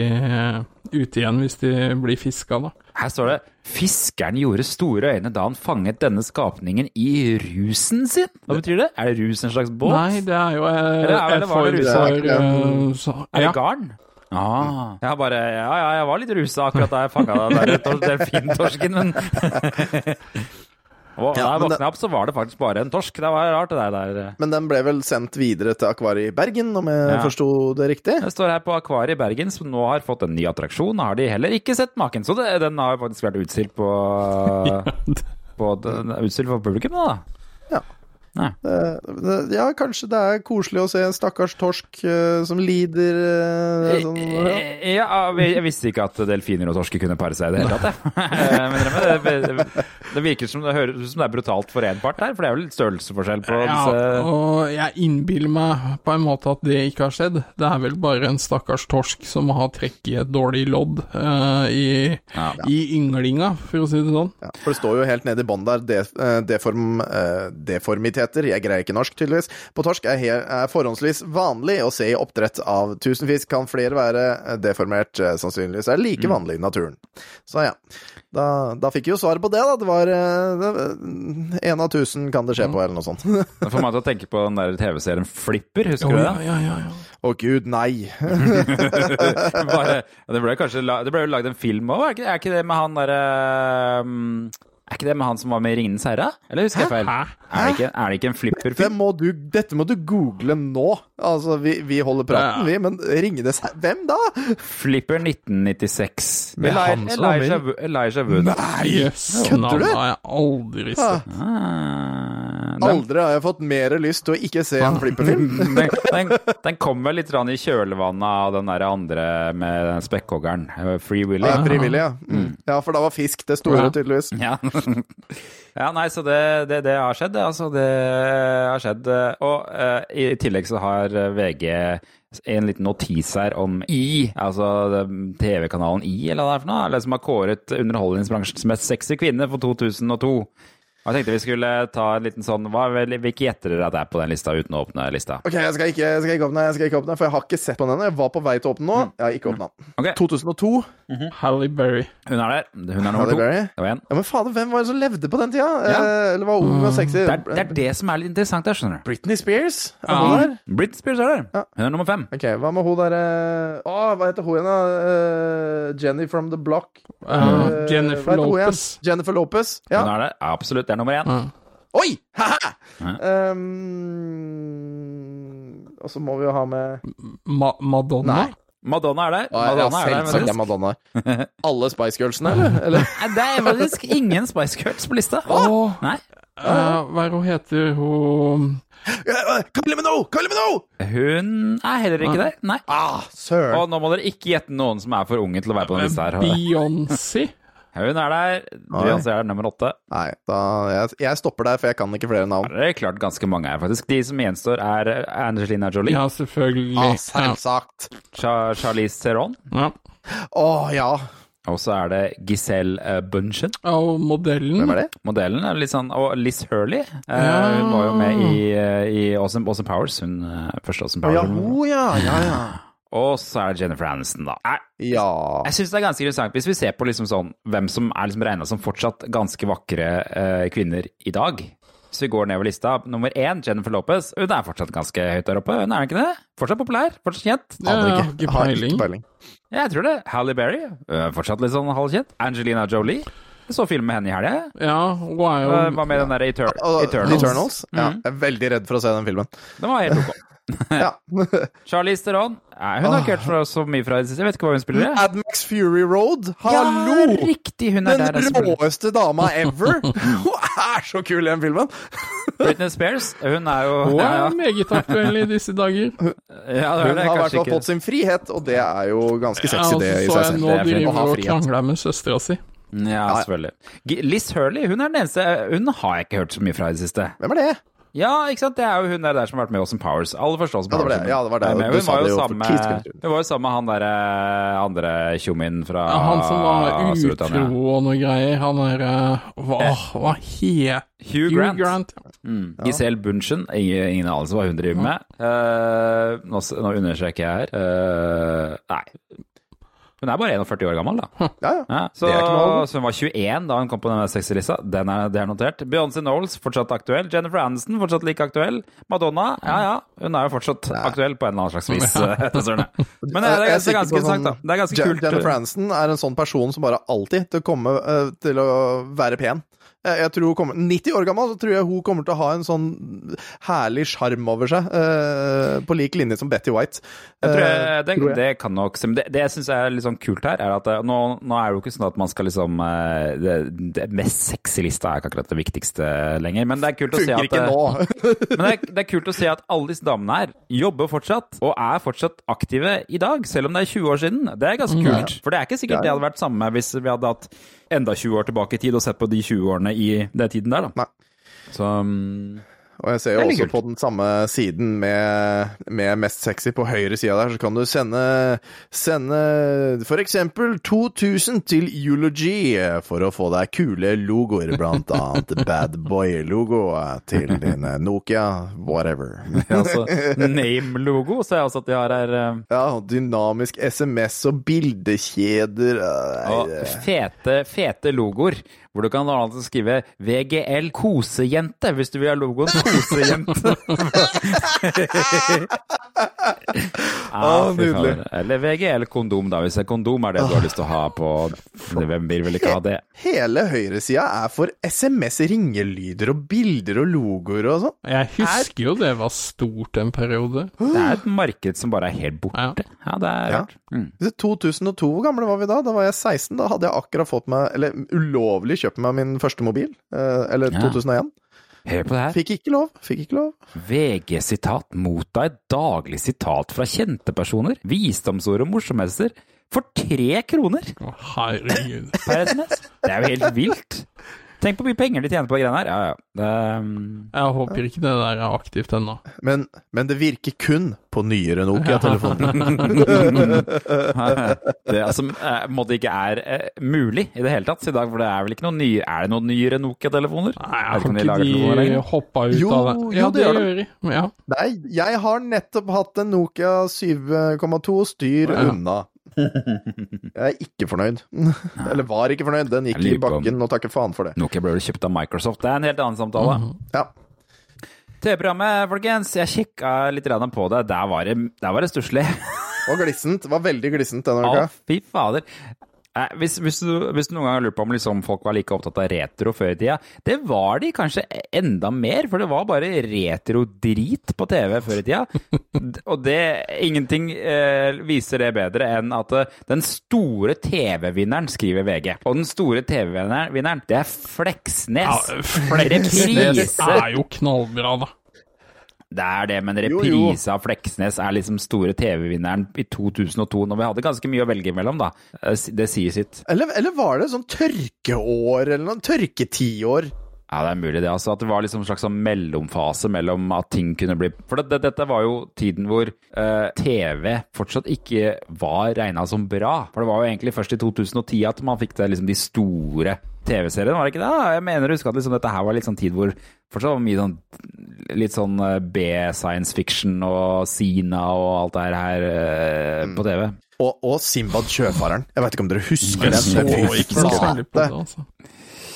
i- ut igjen hvis de blir fiska, da. Her står det 'Fiskeren gjorde store øyne da han fanget denne skapningen i rusen sin'. Hva betyr det? Er det rus en slags båt? Nei, det er jo eh, Eller, eller en det for eh, så, Er det garn? Ah. Jeg bare Ja, ja, jeg var litt rusa akkurat da jeg fanga den der tor- delfintorsken, men <laughs> Og da Ja, jeg våkna opp, så var det faktisk bare en torsk. Det var rart, det der. der. Men den ble vel sendt videre til Akvariet i Bergen, om jeg Ja. forsto det riktig? Det står her på Akvariet i Bergen, som nå har fått en ny attraksjon. Har de heller ikke sett maken. Så det, den har faktisk vært utstilt på, <laughs> på på, Utstilt for publikum, da. Ja. Det, ja, kanskje det er koselig å se en stakkars torsk uh, som lider uh, sånn, ja. Ja, jeg visste ikke at delfiner og torsker kunne pare seg i det hele tatt, jeg. <laughs> Men det, det, det virker som det høres ut som det er brutalt for én part her, for det er jo litt størrelsesforskjell på Ja, disse og jeg innbiller meg på en måte at det ikke har skjedd. Det er vel bare en stakkars torsk som har trekk i et dårlig lodd i, i ynglinga, for å si det sånn. Ja, for det står jo helt nede i bånn der de, deform, eh, deformiteter, jeg greier ikke norsk tydeligvis, på torsk er, er forhåndsvis vanlig å se i oppdrett av tusenfisk. Kan flere være eh, deformert, eh, sannsynligvis er like Mm. vanlig i naturen. Så ja, da, da fikk vi jo svaret på det, da. Det var én av tusen kan det skje på, eller noe sånt. Det får meg til å tenke på den der TV-serien Flipper, husker du ja, ja, ja, ja. Å gud, nei. <laughs> Bare, det ble kanskje Det ble jo lagd en film òg, er, ikke- er ikke det med han derre um, Er ikke det med han som var med i Ringenes herre? Eller husker jeg feil? Hæ? Er det ikke, er det ikke en flipperfilm? må du, dette må du google nå. Altså, vi, vi holder praten, Ja. vi, men Ringenes herre' Hvem da? Flipper 1996. Med Elijah, Wood Elijah Wood. Jøss, Kødder du?! du? har jeg aldri sett. Ah, den, Aldri har jeg fått mer lyst til å ikke se en flipperfilm. <laughs> den, den, den kommer litt i kjølvannet av den der andre med spekkhoggeren. eh, Free Willy. Ja, frivillig, ja. Mm. Ja, for da var fisk det store, Ja. tydeligvis. Ja. <laughs> ja, nei, så det, det, det har skjedd, det. Altså, det har skjedd. Og uh, i tillegg så har eh, VG en liten notis her om I, altså TV-kanalen I, eller hva det er for noe, eller som har kåret underholdningsbransjens mest sexy kvinne for 2002. Og Jeg tenkte vi skulle ta en liten sånn hva, Hvilke gjetter dere at det er på den lista, uten å åpne lista? Ok, jeg skal, ikke, jeg skal ikke åpne, jeg skal ikke åpne, for jeg har ikke sett på den. Jeg var på vei til å åpne nå. Jeg har ikke åpna den. Ok, 2002. Halle Berry. Hun er der. Hun er nummer Halle to. Det var en. Ja, men fader, hvem var det som levde på den tida? Ja. Eh, eller var ung og sexy? Det er, det er det som er litt interessant der, skjønner du. Britney Spears? Er Ja. hun der? Britney Spears er der. Ja. Hun er nummer fem. Ok, hva med hun derre Å, hva heter hun igjen, da? Eh, Jenny from the Block. Uh, uh, Jennifer hun? Lopez. Jennifer Lopez. Hun Ja. er der. Absolutt. Det er nummer én. Ja. Oi! Ha-ha! Ja. Um, og så må vi jo ha med Ma Madonna. Nei. Madonna er der. Madonna ja, er der, er. Madonna. <laughs> Alle Spice Girlsene, eller? eller? Det er faktisk ingen Spice Girls på lista. Oh. Nei. Uh, hva er hun heter hun Camille Kylie Camille Kylie Hun er heller ikke der. Nei. Ah. Og nå må dere ikke gjette noen som er for unge til å være på den lista her. Beyoncé. Hun er der. Beyoncé er nummer åtte. Nei, da, jeg, jeg stopper der, for jeg kan ikke flere navn. Det er klart ganske mange her, faktisk. De som gjenstår, er Angelina Jolie, Ja, selvfølgelig. Ah, selvsagt. Ja. Charlize Theron, Ja. Å, ja. og så er det Giselle Bunchen. Bundchen. Og modellen Hvem er det? Modellen er litt sånn Og Liz Hurley. Eh, Ja. Hun var jo med i, eh, i Awesome, awesome Powers. Hun eh, første Awesome Å, ja, Powers. hun, ja. Ja, ja. Og så er det Jennifer Aniston, da. Jeg, Ja. Jeg syns det er ganske interessant hvis vi ser på liksom sånn, hvem som er liksom regna som fortsatt ganske vakre eh, kvinner i dag. Hvis vi går nedover lista, nummer én, Jennifer Lopez. Hun er fortsatt ganske høyt der oppe. Hun er ikke det? Fortsatt populær? Fortsatt kjent? Ja, jeg ikke. har ikke peiling. Ja. Jeg tror det. Halle Berry. Er fortsatt litt sånn halvkjent. Angelina Jolie. Jeg så film med henne i helga. Ja, hun er jo Hva med den derre Eter Eternals. Eternals. Ja, Mhm. jeg er veldig redd for å se den filmen. Den var helt ok. Ja. <laughs> Charlize Theron. Nei, hun har ikke hørt fra så mye fra det siste. Jeg vet ikke hva hun spiller i. Admax Fury Road. Ja, riktig! Hun er Den der. og spiller. råeste dama ever! <laughs> Hun er så kul i den filmen! <laughs> Britney Spears. Hun er jo Hun er ja. meget aktuell i disse dager. Ja, det Hun er det har i hvert fall fått sin frihet, og det er jo ganske Ja, sexy, og det i seg selv. nå driver hun og krangler med søstera si. Ja, selvfølgelig. Liz Hurley, hun er den eneste Hun har jeg ikke hørt så mye fra i det siste. Hvem er det? Ja, ikke sant? Det er jo hun der, der som har vært med i Awesome Powers. Alle forstår Awesome Ja, det var Powers. det. Ja, det var det. Hun var det jo sammen med samme han derre andre tjommien fra Ja, han som var utro og noe greier. Han er eh, Hva, hva het Hugh Grant. Grant. Mm. Giselle Bunchen, ingen, ingen anelse hva hun driver med. Uh, nå, nå understreker jeg her. Uh, nei. Hun er bare 41 år gammel, da. Ja, ja. Ja, så, så hun var 21 da hun kom på den sexylista. Den er, det er notert. Beyoncé Knowles fortsatt aktuell. Jennifer Aniston fortsatt like aktuell. Madonna, ja ja, hun er jo fortsatt aktuell på en eller annen slags vis. <laughs> eh, Men det er, det er, ganske interessant, da. sånn- Det er ganske kult. Jennifer Aniston er en sånn person som bare alltid til å komme eh, til å være pen. Jeg, jeg tror hun kommer 90 år gammel, så tror jeg hun kommer til å ha en sånn herlig sjarm over seg, Uh, på lik linje som Betty White. Jeg tror Eh, jeg, det, jeg. det kan nok. Det, det jeg syns er litt sånn kult her, er at eh, nå, nå er det jo ikke sånn at man skal liksom eh, Det, det mest sexy lista er ikke akkurat det viktigste lenger, men det er kult å se at eh. <laughs> Men det er, det er kult å se at alle disse damene her jobber fortsatt, og er fortsatt aktive i dag, selv om det er 20 år siden. Det er ganske Mm. kult. For det er ikke sikkert det hadde vært samme hvis vi hadde hatt enda 20 år tilbake i tid og sett på de 20 årene i den tiden der, da. Så mm, Og jeg ser jo også kult. på den samme siden med, med Mest sexy på høyre sida der, så kan du sende, sende for eksempel 2000 til Eulogy for å få deg kule logoer, blant annet <laughs> Bad Boy-logo til din Nokia, whatever. altså, Name-logo, så jeg også at de har her. Uh... Ja, dynamisk SMS og bildekjeder Uh, Og fete, fete logoer, hvor du kan altså skrive VGL kosejente hvis du vil ha logoen kosejente. <laughs> Fy nydelig. Eller VGL kondom, da, hvis det er kondom er det du har lyst til å ha på Hvem vil vel ikke ha det? Hele høyresida er for SMS-ringelyder og bilder og logoer og sånn. Jeg husker jo det var stort en periode. Det er et marked som bare er helt borte. Ja, det er Ja. rart. Mm. 2002, hvor gamle var vi da? Da var jeg 16. Da hadde jeg akkurat fått meg, eller ulovlig kjøpt meg min første mobil. Eh, eller Ja. 2001. Hør på det her. Fikk ikke lov. Fikk ikke lov. VG-sitat motta et daglig sitat fra kjente personer, visdomsord og morsomheter for tre kroner Å, herregud. per SMS. Det er jo helt vilt. Tenk på hvor mye penger de tjener på de greiene her. Ja, ja. Det, um, Jeg håper ikke det der er aktivt ennå. Men, men det virker kun på nyere Nokia-telefoner. <laughs> det altså, eh, på ikke er uh, mulig i det hele tatt i dag, for det er vel ikke noen nye Er det noen nyere Nokia-telefoner? Nei, Jeg har ikke de, de hoppa ut Jo, av det? jo, Ja, det det gjør de. gjør de. Ja. Nei, jeg har nettopp hatt en Nokia 7,2 styr Ja. unna. <laughs> Jeg er ikke fornøyd. Eller var ikke fornøyd. Den gikk i bakken, og takker faen for det. Nokia ble kjøpt av Microsoft. Det er en helt annen samtale. Ja. TV-programmet, folkens. Jeg kikka litt på det. Der var det, der var det stusslig. Og glissent. Det var veldig glissent denne Å, uka. fy fader. Hvis, hvis, du, hvis du noen gang har lurt på om liksom folk var like opptatt av retro før i tida, det var de kanskje enda mer, for det var bare retro-drit på TV før i tida. Og det, ingenting eh, viser det bedre enn at eh, den store TV-vinneren, skriver VG. Og den store TV-vinneren, det er Fleksnes. Ja, Fleksnes er jo knallbra, da. Det er det, men reprise av Fleksnes er liksom store TV-vinneren i 2002, når vi hadde ganske mye å velge mellom, da. Eh, Det sier sitt. Eller, eller var det sånn tørkeår, eller noe tørketiår? Ja, det er mulig det. altså At det var liksom en slags sånn mellomfase mellom at ting kunne bli For det, det, dette var jo tiden hvor eh, TV fortsatt ikke var regna som bra. For det var jo egentlig først i 2010 at man fikk det, liksom de store TV-seriene, var det ikke det? Jeg mener å huske at liksom dette her var litt sånn tid hvor fortsatt var mye sånn litt sånn eh, B-science fiction og Sina og alt det her eh, på TV. Og, og Simbad sjøfareren. Jeg vet ikke om dere husker den? så så det, altså.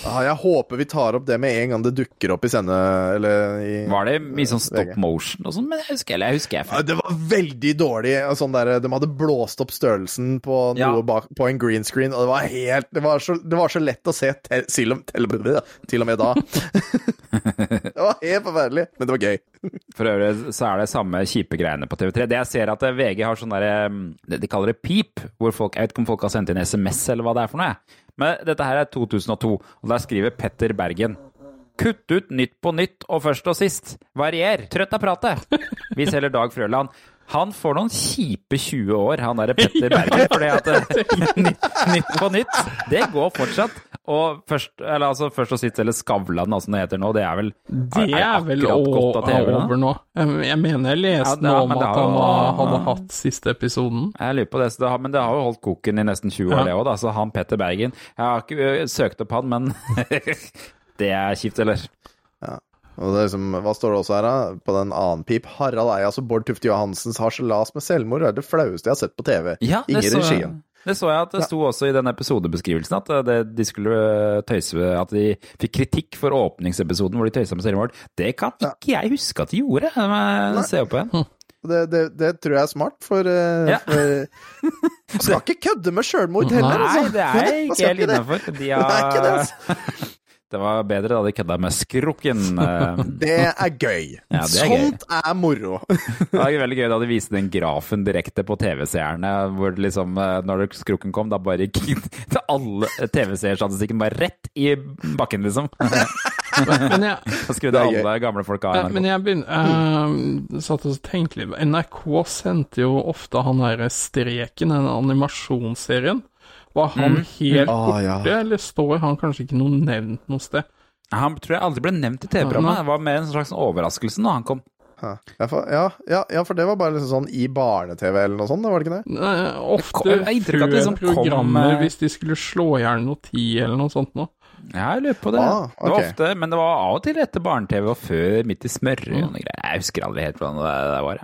Ja, jeg håper vi tar opp det med en gang det dukker opp i sende... Eller i Var det mye sånn stop motion og sånn? Men jeg husker, eller jeg husker jeg Ja, Det var veldig dårlig. Sånn der, de hadde blåst opp størrelsen på noe Ja. bak, på en green screen, og det var helt Det var så, det var så lett å se til, til, til, og med da. <laughs> det var helt forferdelig, men det var gøy. For øvrig så er det samme kjipe greiene på TV3. Det jeg ser at eh, VG har sånn derre De kaller det pip, hvor folk Jeg vet ikke om folk har sendt inn SMS eller hva det er for noe. Men dette her er 2002, og der skriver Petter Bergen. Kutt ut Nytt på nytt og først og sist. Varier. Trøtt av pratet. <laughs> Vi selger Dag Frøland. Han får noen kjipe 20 år, han derre Petter Bergen. fordi at eh, <laughs> nytt, nytt på Nytt, det går fortsatt. Og først, eller altså først og sist, eller Skavlan, altså det heter nå, det er vel Det er vel gått av TV, over nå. Jeg jeg mener jeg leste Ja, det- noe om at han hadde hatt siste episoden. Jeg lurer på det, så det har, men det har jo holdt koken i nesten 20 år, Ja. det òg, da. Så han Petter Bergen Jeg har ikke søkt opp han, men <laughs> det er kjipt, eller? Og det er liksom, Hva står det også her, da? På den annen pip. Harald Eias og Bård Tufte Johansens harselas med selvmord er det flaueste jeg har sett på TV. Ja, det Ingen så, regien. Det så jeg at det sto også i den episodebeskrivelsen, at det, de skulle ø, tøyse At de fikk kritikk for åpningsepisoden hvor de tøysa med selvmord. Det kan ikke jeg huske at de gjorde. Se opp igjen. Det, det, det tror jeg er smart, for, eh, Ja. for Man <laughs> skal ikke kødde med sjølmord heller, Nei, altså. det er <laughs> ikke helt innafor. De Det er ikke det, har altså. Det var bedre da de kødda med skrukken. eh. <laughs> Det er gøy. Ja, det er gøy. Sånt er moro. <laughs> Det var veldig gøy da de viste den grafen direkte på TV-seerne, hvor liksom, eh, når skrukken kom, da bare gikk alle TV-seerstatistikken bare rett i bakken, liksom. <laughs> Men jeg, Da skrudde Det gøy. alle gamle folk av. Men jeg begynner, uh, satt og tenkte litt NRK sendte jo ofte han derre Streken, den animasjonsserien. Var han Mm. helt Ah, borte, ja. eller står han kanskje ikke noe nevnt noe sted? Han tror jeg aldri ble nevnt i TV-programmet. Det var mer en slags overraskelse når han kom. Ja, ja, for, ja, ja, for det var bare liksom sånn i barne-TV eller noe sånt, var det ikke det? Nei, ofte kom- jeg har inntrykk av at det før liksom programmer, eh, hvis de skulle slå i hjel noe tid eller noe sånt noe. Ja, jeg lurer på det. Ah, Det var ofte, men det var av og til etter barne-TV og før Midt i smørøyet. Mm. og noe greier. Jeg husker aldri helt hvordan det det var.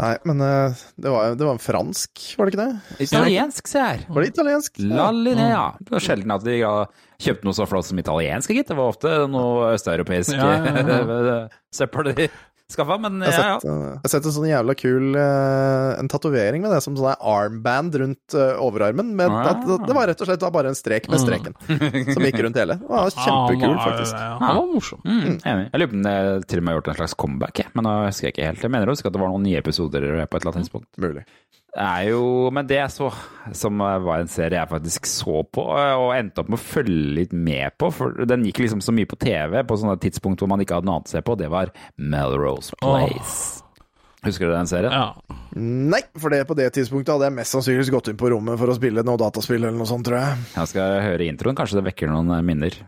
Nei, men eh, det var, det var en fransk, var det ikke det? Italiensk, se her. Var det italiensk? La Linea. Det var sjelden at de kjøpte noe så flott som italiensk, gitt. Det var ofte noe østeuropeisk Ja, ja, <laughs> søppel de skaffa, men Jeg ja, har ja. sett, eh, jeg har sett en sånn jævla kul eh, En tatovering med det som sånn armband rundt eh, overarmen. Men Ah. det, det var rett og slett bare en strek med streken <laughs> som gikk rundt hele. Det var kjempekul, Han Ja, faktisk. Han var morsom. Mm, enig. Jeg lurer på om det til og med har gjort en slags comeback, jeg. men nå husker jeg ikke helt. Jeg mener også at det var noen nye episoder på et eller annet tidspunkt. Mulig. Det er jo, men det jeg så, som var en serie jeg faktisk så på, og endte opp med å følge litt med på, for den gikk liksom så mye på TV på sånne tidspunkt hvor man ikke hadde noe annet å se på, det var Melrose Place. Husker du den serien? Ja. Nei, for det på det tidspunktet hadde jeg mest sannsynligvis gått inn på rommet for å spille noe dataspill eller noe sånt, tror jeg. Jeg skal høre introen, kanskje det vekker noen eh, minner.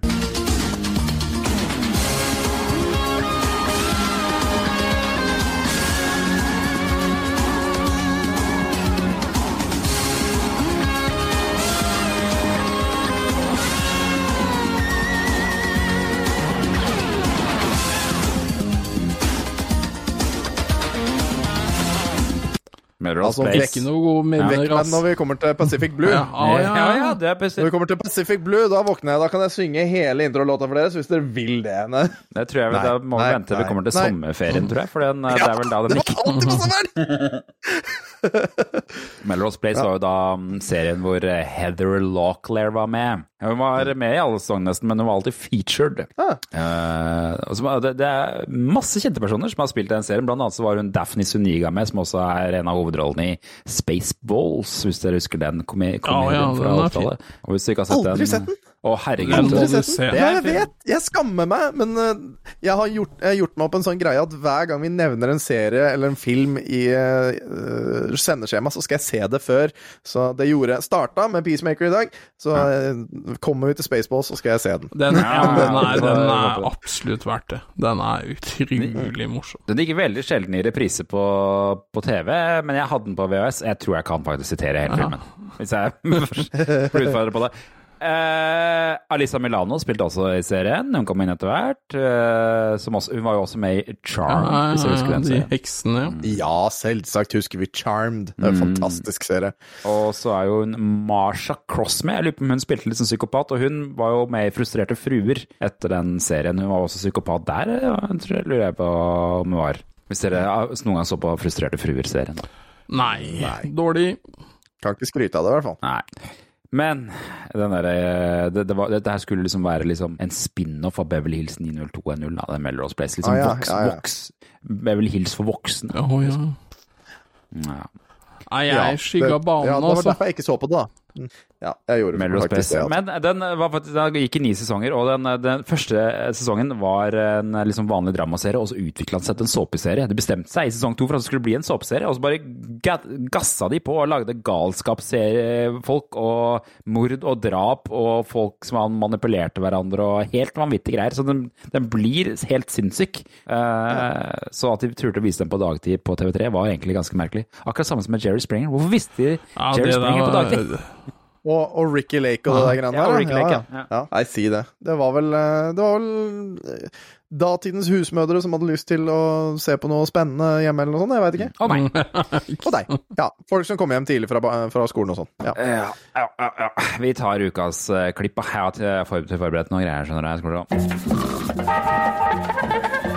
Melrose Altså, Place. Ikke noe minner, Vekk meg når vi kommer til Pacific Blue. Ja, ah, ja, Ja, ja, det er Når vi kommer til Pacific Blue, da våkner jeg. Da kan jeg synge hele introlåta for dere, hvis dere vil det. <laughs> Ne? Det tror jeg, vi Da må vi nei, vente til vi kommer til nei. sommerferien, tror jeg. For den, eh, det er vel da den det <laughs> var alltid på sommeren! <laughs> <laughs> Melrose Place var jo da mm, serien hvor eh, Heather Locklear var med. Hun var med i alle sesongene nesten, men hun var alltid featured. Ah. Eh, og så var det, det er masse kjente personer som har spilt i den serien. Blant annet så var hun Daphne Suniga med, som også er en av hovedrollene i Spaceballs, hvis dere husker den komedien ja, fra den er fin. 80-tallet. Og hvis du ikke har sett Aldri sett den. Å, herregud. Aldri du sett den. Ja, jeg vet. Jeg skammer meg, men eh, jeg har gjort, jeg har gjort meg opp en sånn greie at hver gang vi nevner en serie eller en film i uh, sendeskjema, så skal jeg se det før. Så det gjorde Starta med Peacemaker i dag, så eh, kommer vi til Spaceballs, så skal jeg se den. Den, ja, den, er, den er absolutt verdt det. Den er utrolig morsom. Den gikk veldig sjelden i reprise på, på TV, men jeg hadde den på VHS. Jeg tror jeg kan faktisk sitere hele Ja. filmen, hvis jeg <laughs> blir utfordret på det. Eh, Alisa Milano spilte også i serien. Hun kom inn etter hvert. eh, som også, hun var jo også med i Charm, hvis jeg husker den de serien. heksene, ja. Ja, selvsagt husker vi Charmed. Det er en fantastisk serie. Og så er jo hun Marsha Cross med. Jeg lurer på om hun spilte litt som psykopat, og hun var jo med i Frustrerte fruer etter den serien. Hun var også psykopat der, ja, jeg tror, lurer jeg på om hun var. Hvis dere noen gang så på Frustrerte fruer-serien. Nei, dårlig. Kan ikke skryte av det, i hvert fall. Nei. Men den der, eh, det, det var, dette her skulle liksom være liksom en spin-off av Beverly Hills 90210, da, den Melrose Place. Liksom Ah, ja, voks, ja, ja. voks, Beverly Hills for voksne. Å ja. Ja. Nei, jeg skygga banen, altså. ja, det var altså. derfor jeg ikke så på det, da. Ja, jeg gjorde Melrose faktisk det. Men den, var faktisk, den gikk i ni sesonger, og den, den første sesongen var en liksom vanlig dramaserie, og så utvikla den seg til en såpeserie. De bestemte seg i sesong to for at det skulle bli en såpeserie, og så bare ga- gassa de på og lagde galskapsseriefolk og mord og drap og folk som manipulerte hverandre og helt vanvittige greier. Så den, den blir helt sinnssyk. Eh, så at de turte å vise den på dagtid på TV3 var egentlig ganske merkelig. Akkurat samme som med Jerry Springer. Hvorfor visste de Ja, Jerry det der Springer på dagtid? Og, og Ricky Lake og det der greiene Ja, der. Ricky ja, ja. ja. ja. Nei, si det. Det var vel, eh, det var vel eh, datidens husmødre som hadde lyst til å se på noe spennende hjemme eller noe sånt. Jeg veit ikke. Og <laughs> meg. Og deg. Ja, folk som kommer hjem tidlig fra, fra skolen og sånn. Ja. Ja, ja. Vi tar ukas klipp. Jeg har forberedt noen greier, skjønner du. Skal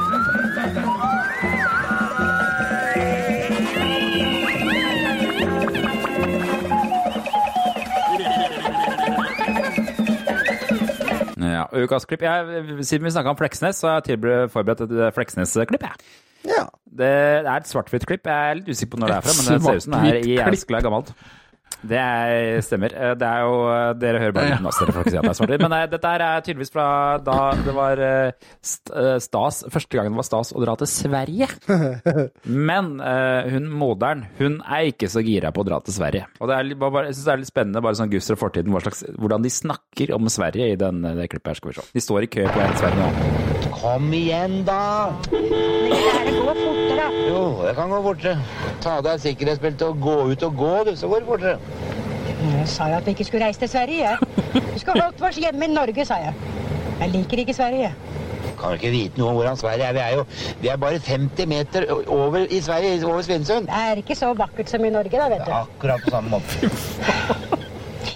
ukas klipp. Jeg, siden vi snakka om Fleksnes, så har jeg forberedt et Fleksnes-klipp. jeg. Ja. Det er et svart-hvitt klipp. Jeg er litt usikker på når det er fra, men det ser ut som det er jæskla gammelt. Det er, stemmer. Eh, Det er jo Dere hører bare litt også, dere får ikke si at det er svart-hvitt. Men nei, dette her er tydeligvis fra da det var eh, st eh, stas Første gangen det var stas å dra til Sverige. <laughs> Men eh, hun moderen, hun er ikke så gira på å dra til Sverige. Og det er, bare, jeg synes det er litt spennende, bare sånn gusser og fortiden, hva slags, hvordan de snakker om Sverige i den, det klippet her. Skal vi se. De står i kø på en Sverige nå. Kom igjen, da! Det går fortere. Jo, det kan gå fortere. Ta av deg sikkerhetsbeltet og gå ut og gå, du, så går det fortere. Jeg sa jo at vi ikke skulle reise til Sverige. jeg. Vi skulle holdt oss hjemme i Norge, sa jeg. Jeg liker ikke Sverige. Kan ikke vite noe om hvordan Sverige er? Vi er jo vi er bare 50 meter over i Sverige, over Svinesund. Det er ikke så vakkert som i Norge, da, vet du. Akkurat på samme måte.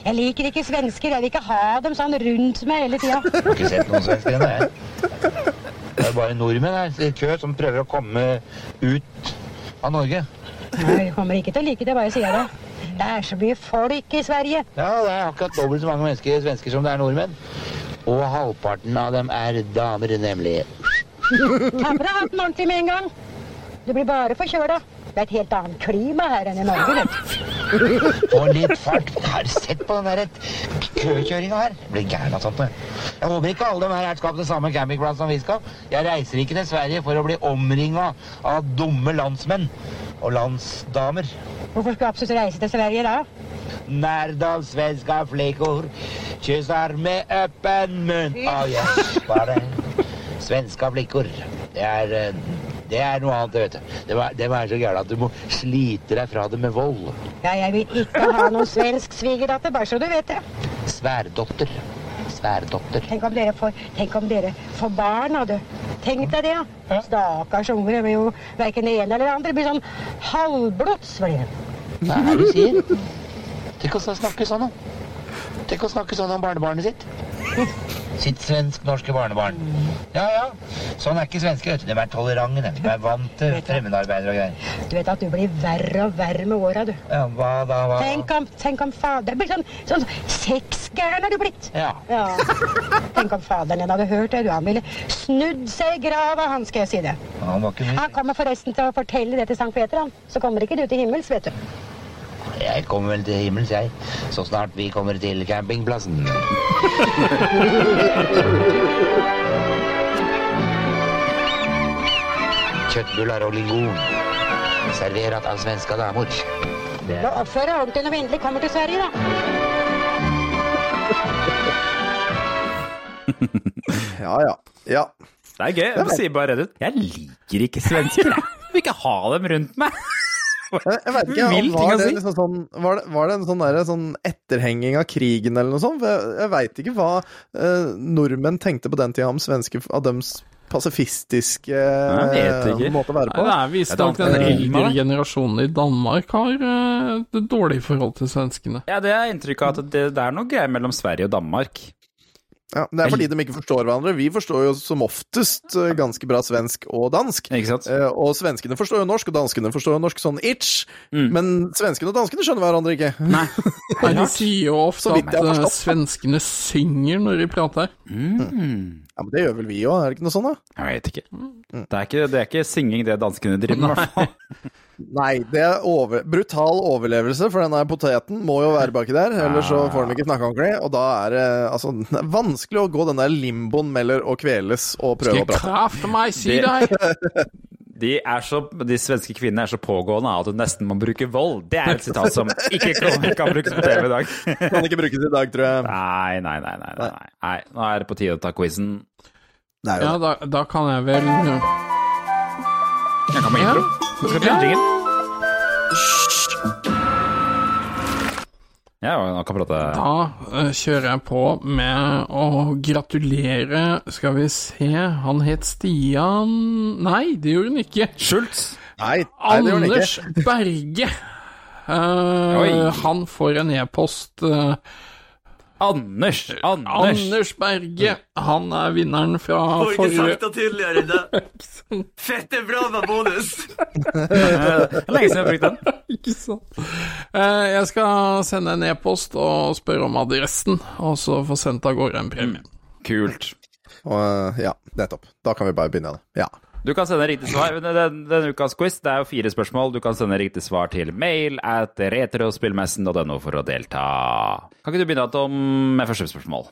Jeg liker ikke svensker. Jeg vil ikke ha dem sånn rundt meg hele tida. Har ikke sett noen svensker ennå, jeg. Det er bare nordmenn her i kø som prøver å komme ut av Norge. Nei, Jeg kommer ikke til å like det, bare sier jeg det. Det er så mye folk i Sverige. Ja, det er akkurat dobbelt så mange mennesker, svensker som det er nordmenn. Og halvparten av dem er damer, nemlig. Ta på deg hatten ordentlig med en gang. Du blir bare forkjøla. Det er et helt annet klima her enn i Norge, vet du. <laughs> Litt fart. Har du sett på den der køkjøringa her? Jeg blir gæren av sånt. Jeg. håper ikke alle de her skal skapt til samme campingplass som vi skal. Jeg reiser ikke til Sverige for å bli omringa av dumme landsmenn og landsdamer. Hvorfor skal du absolutt reise til Sverige da? Närdal svenska flickor kysser med öppen munn. Oh, yes, bare svenska flickor. Det er, eh, det er noe annet, vet du. Det må, det var så gærent at du må slite deg fra det med vold. Ja, jeg vil ikke ha noen svensk svigerdatter, bare så du vet det. Sværdotter. Sværdotter. Tenk om dere får, tenk om dere får barn, du. Tenk deg det, ja. Stakkars unger. De blir jo verken det ene eller det andre. Det blir sånn halvblods, blir. Hva er det du sier? Tenk å snakke sånn, da. Tenk å snakke sånn om barnebarnet sitt. Sitt svensk-norske barnebarn. Ja, ja. Sånn er ikke vet du. De er tolerante. De er vant til fremmedarbeidere og greier. Du vet at du blir verre og verre med åra, du. Ja, hva da, hva? Tenk om, tenk om fader blir sånn, sånn sexgæren er du blitt. Ja. Tenk om faderen din hadde hørt det. Du, han ville snudd seg i grava, han skal jeg si det. Han var ikke mye. Han kommer forresten til å fortelle det til Sankt Peter, han. Så kommer ikke du til himmels, vet du. Jeg kommer vel til himmels, jeg. Så snart vi kommer til campingplassen. Kjøttbullar og lingon. Servert av svenske damer. Da Oppfør deg ordentlig når vi endelig kommer til Sverige, da. <laughs> Ja, ja. ja. Det er gøy. Jeg sier bare rett ut. Jeg liker ikke svensker. Jeg <laughs> vil ikke ha dem rundt meg. Jeg, vet ikke, Vild, var det, liksom sånn, var, det, var det en sånn, der, sånn etterhenging av krigen eller noe sånt? Jeg, jeg veit ikke hva eh, nordmenn tenkte på den tida om svenske av dems pasifistiske eh, måte å være på. Det er visstnok den eldre generasjonen i Danmark har eh, et dårlig forhold til svenskene. Ja, det er inntrykk av at det, det er noe greier mellom Sverige og Danmark. Ja, det er fordi de ikke forstår hverandre. Vi forstår jo som oftest eh, ganske bra svensk og dansk. Eh, og svenskene forstår jo norsk, og danskene forstår jo norsk sånn itch. Mm. Men svenskene og danskene skjønner hverandre ikke. Nei, De sier jo ofte at eh, svenskene synger når de prater. Ja, men det gjør vel vi òg, er det ikke noe sånt, da? Jeg vet ikke. Det er ikke, det er ikke synging det danskene driver med, i hvert fall. Nei, det er over, brutal overlevelse, for denne poteten må jo være baki der. Ellers så får den ikke snakke ordentlig. Og da er det altså <laughs> det er vanskelig å gå den der limboen mellom å kveles og Skal prøve å prate. krafte meg si deg? <laughs> De, er så, de svenske kvinnene er så pågående at du nesten må bruke vold. Det er et sitat som ikke kan, kan brukes på TV i dag. <laughs> Kan ikke brukes i dag, tror jeg. Nei, nei, nei. nei, nei, nei. nå er det på tide å ta quizen. Ja, da, da kan jeg vel Jeg kan med intro. Nå skal vi Ja. til jingle. Ja, han kan prate. Da eh, kjører jeg på med å gratulere Skal vi se, han het Stian Nei, det gjorde han ikke. Schultz. Nei, nei det gjør han Anders ikke. Berge. Eh, Oi. han får en e-post. eh, Anders! Anders! Anders Berge. Han er vinneren fra Får ikke forrige sagt det tydeligere enn <laughs> det. Fett er bra med bonus! <laughs> Lenge siden jeg har brukt den. <laughs> Ikke sant. Eh, jeg skal sende en e-post og spørre om adressen, og så få sendt av gårde en premie. Kult. Og ja, nettopp. Da kan vi bare begynne. Ja. Du kan sende riktig svar. Den- Denne ukas quiz det er jo fire spørsmål. Du kan sende riktig svar til mail at retrospillmessen.no for å delta. Kan ikke du begynne Tom, med første spørsmål?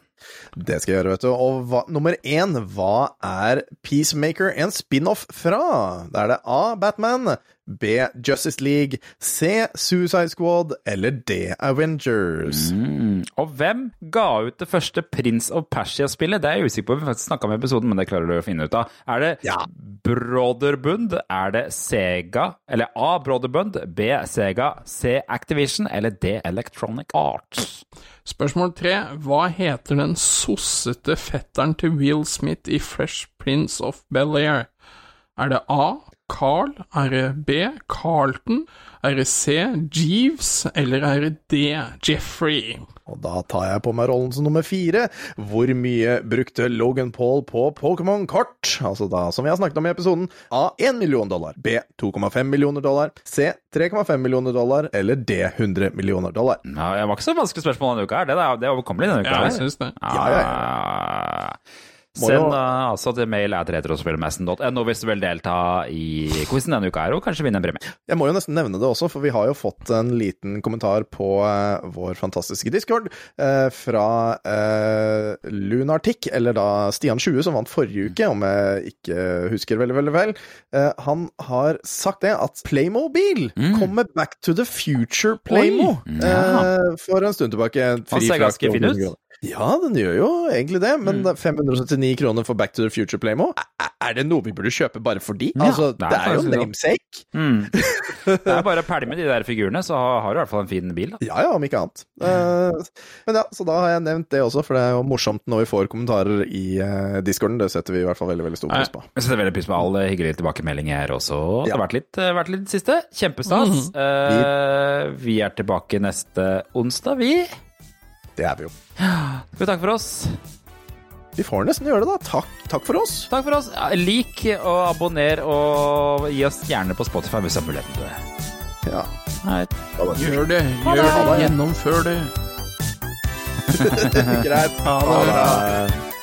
Det skal jeg gjøre, vet du. Og hva, nummer én, hva er Peacemaker en spin-off fra? Da er det A. Batman, B. Justice League, C. Suicide Squad eller D. Avengers. Mm. Og hvem ga ut det første Prince of Persia-spillet? Det er jeg usikker på, vi faktisk snakka om episoden, men det klarer du å finne ut av. Er det Broderbund? Er det Sega? Eller A. Broderbund. B. Sega, C. Activision eller D. Electronic Arts? Spørsmål tre. Hva heter den sossete fetteren til Will Smith i Fresh Prince of Bel-Air? Er det A. Carl? Er det B. Carlton? Er det C. Jeeves? Eller er det D. Jeffrey? Og da tar jeg på meg rollen som nummer fire. Hvor mye brukte Logan Paul på Pokémon-kort? Altså da, som vi har snakket om i episoden, A 1 million dollar, B 2,5 millioner dollar, C 3,5 millioner dollar eller D 100 millioner dollar. Ja, det var ikke så vanskelig spørsmål denne uka. her. Det er, det er overkommelig denne uka. Ja, jeg syns det. Ja, ja, Må Send uh, altså til mail at retrospillmessen.no hvis du vil delta i quizen denne uka her, og kanskje vinne en premie. Jeg må jo nesten nevne det også, for vi har jo fått en liten kommentar på uh, vår fantastiske discord uh, fra Lunartic, eller da Stian20, som vant forrige uke, om jeg ikke husker veldig, veldig vel. Han har sagt det, at Playmobil kommer back to the future Playmo Mm. Ja. for en stund tilbake. Han ser ganske fin ut. Ja, den gjør jo egentlig det, men Mm. 579 kroner for Back to the Future Playmo, er- det noe vi burde kjøpe bare fordi? Ja, altså, det er det er jo namesake. Mm. <laughs> Det er bare å pælme de der figurene, så har du i hvert fall en fin bil. da. Ja ja, om ikke annet. Uh, men ja, så da har jeg nevnt det også, for det er jo morsomt når vi får kommentarer i uh, discorden. Det setter vi i hvert fall veldig veldig stor pris på. Jeg setter veldig pris på all hyggelige tilbakemelding her også. Det Ja. har vært litt, eh, vært litt siste. Kjempestas. Mm. Uh, vi er tilbake neste onsdag, vi. Det er vi jo. Skal vi takke for oss? Vi får nesten gjøre det, da. Takk, takk for oss. Takk for oss. Lik og abonner, og gi oss gjerne på Spotify hvis du har muligheten til det. Ja. Nei. Gjør det, gjør det. det, gjennomfør det. <laughs> Greit. Ha det. Ha det.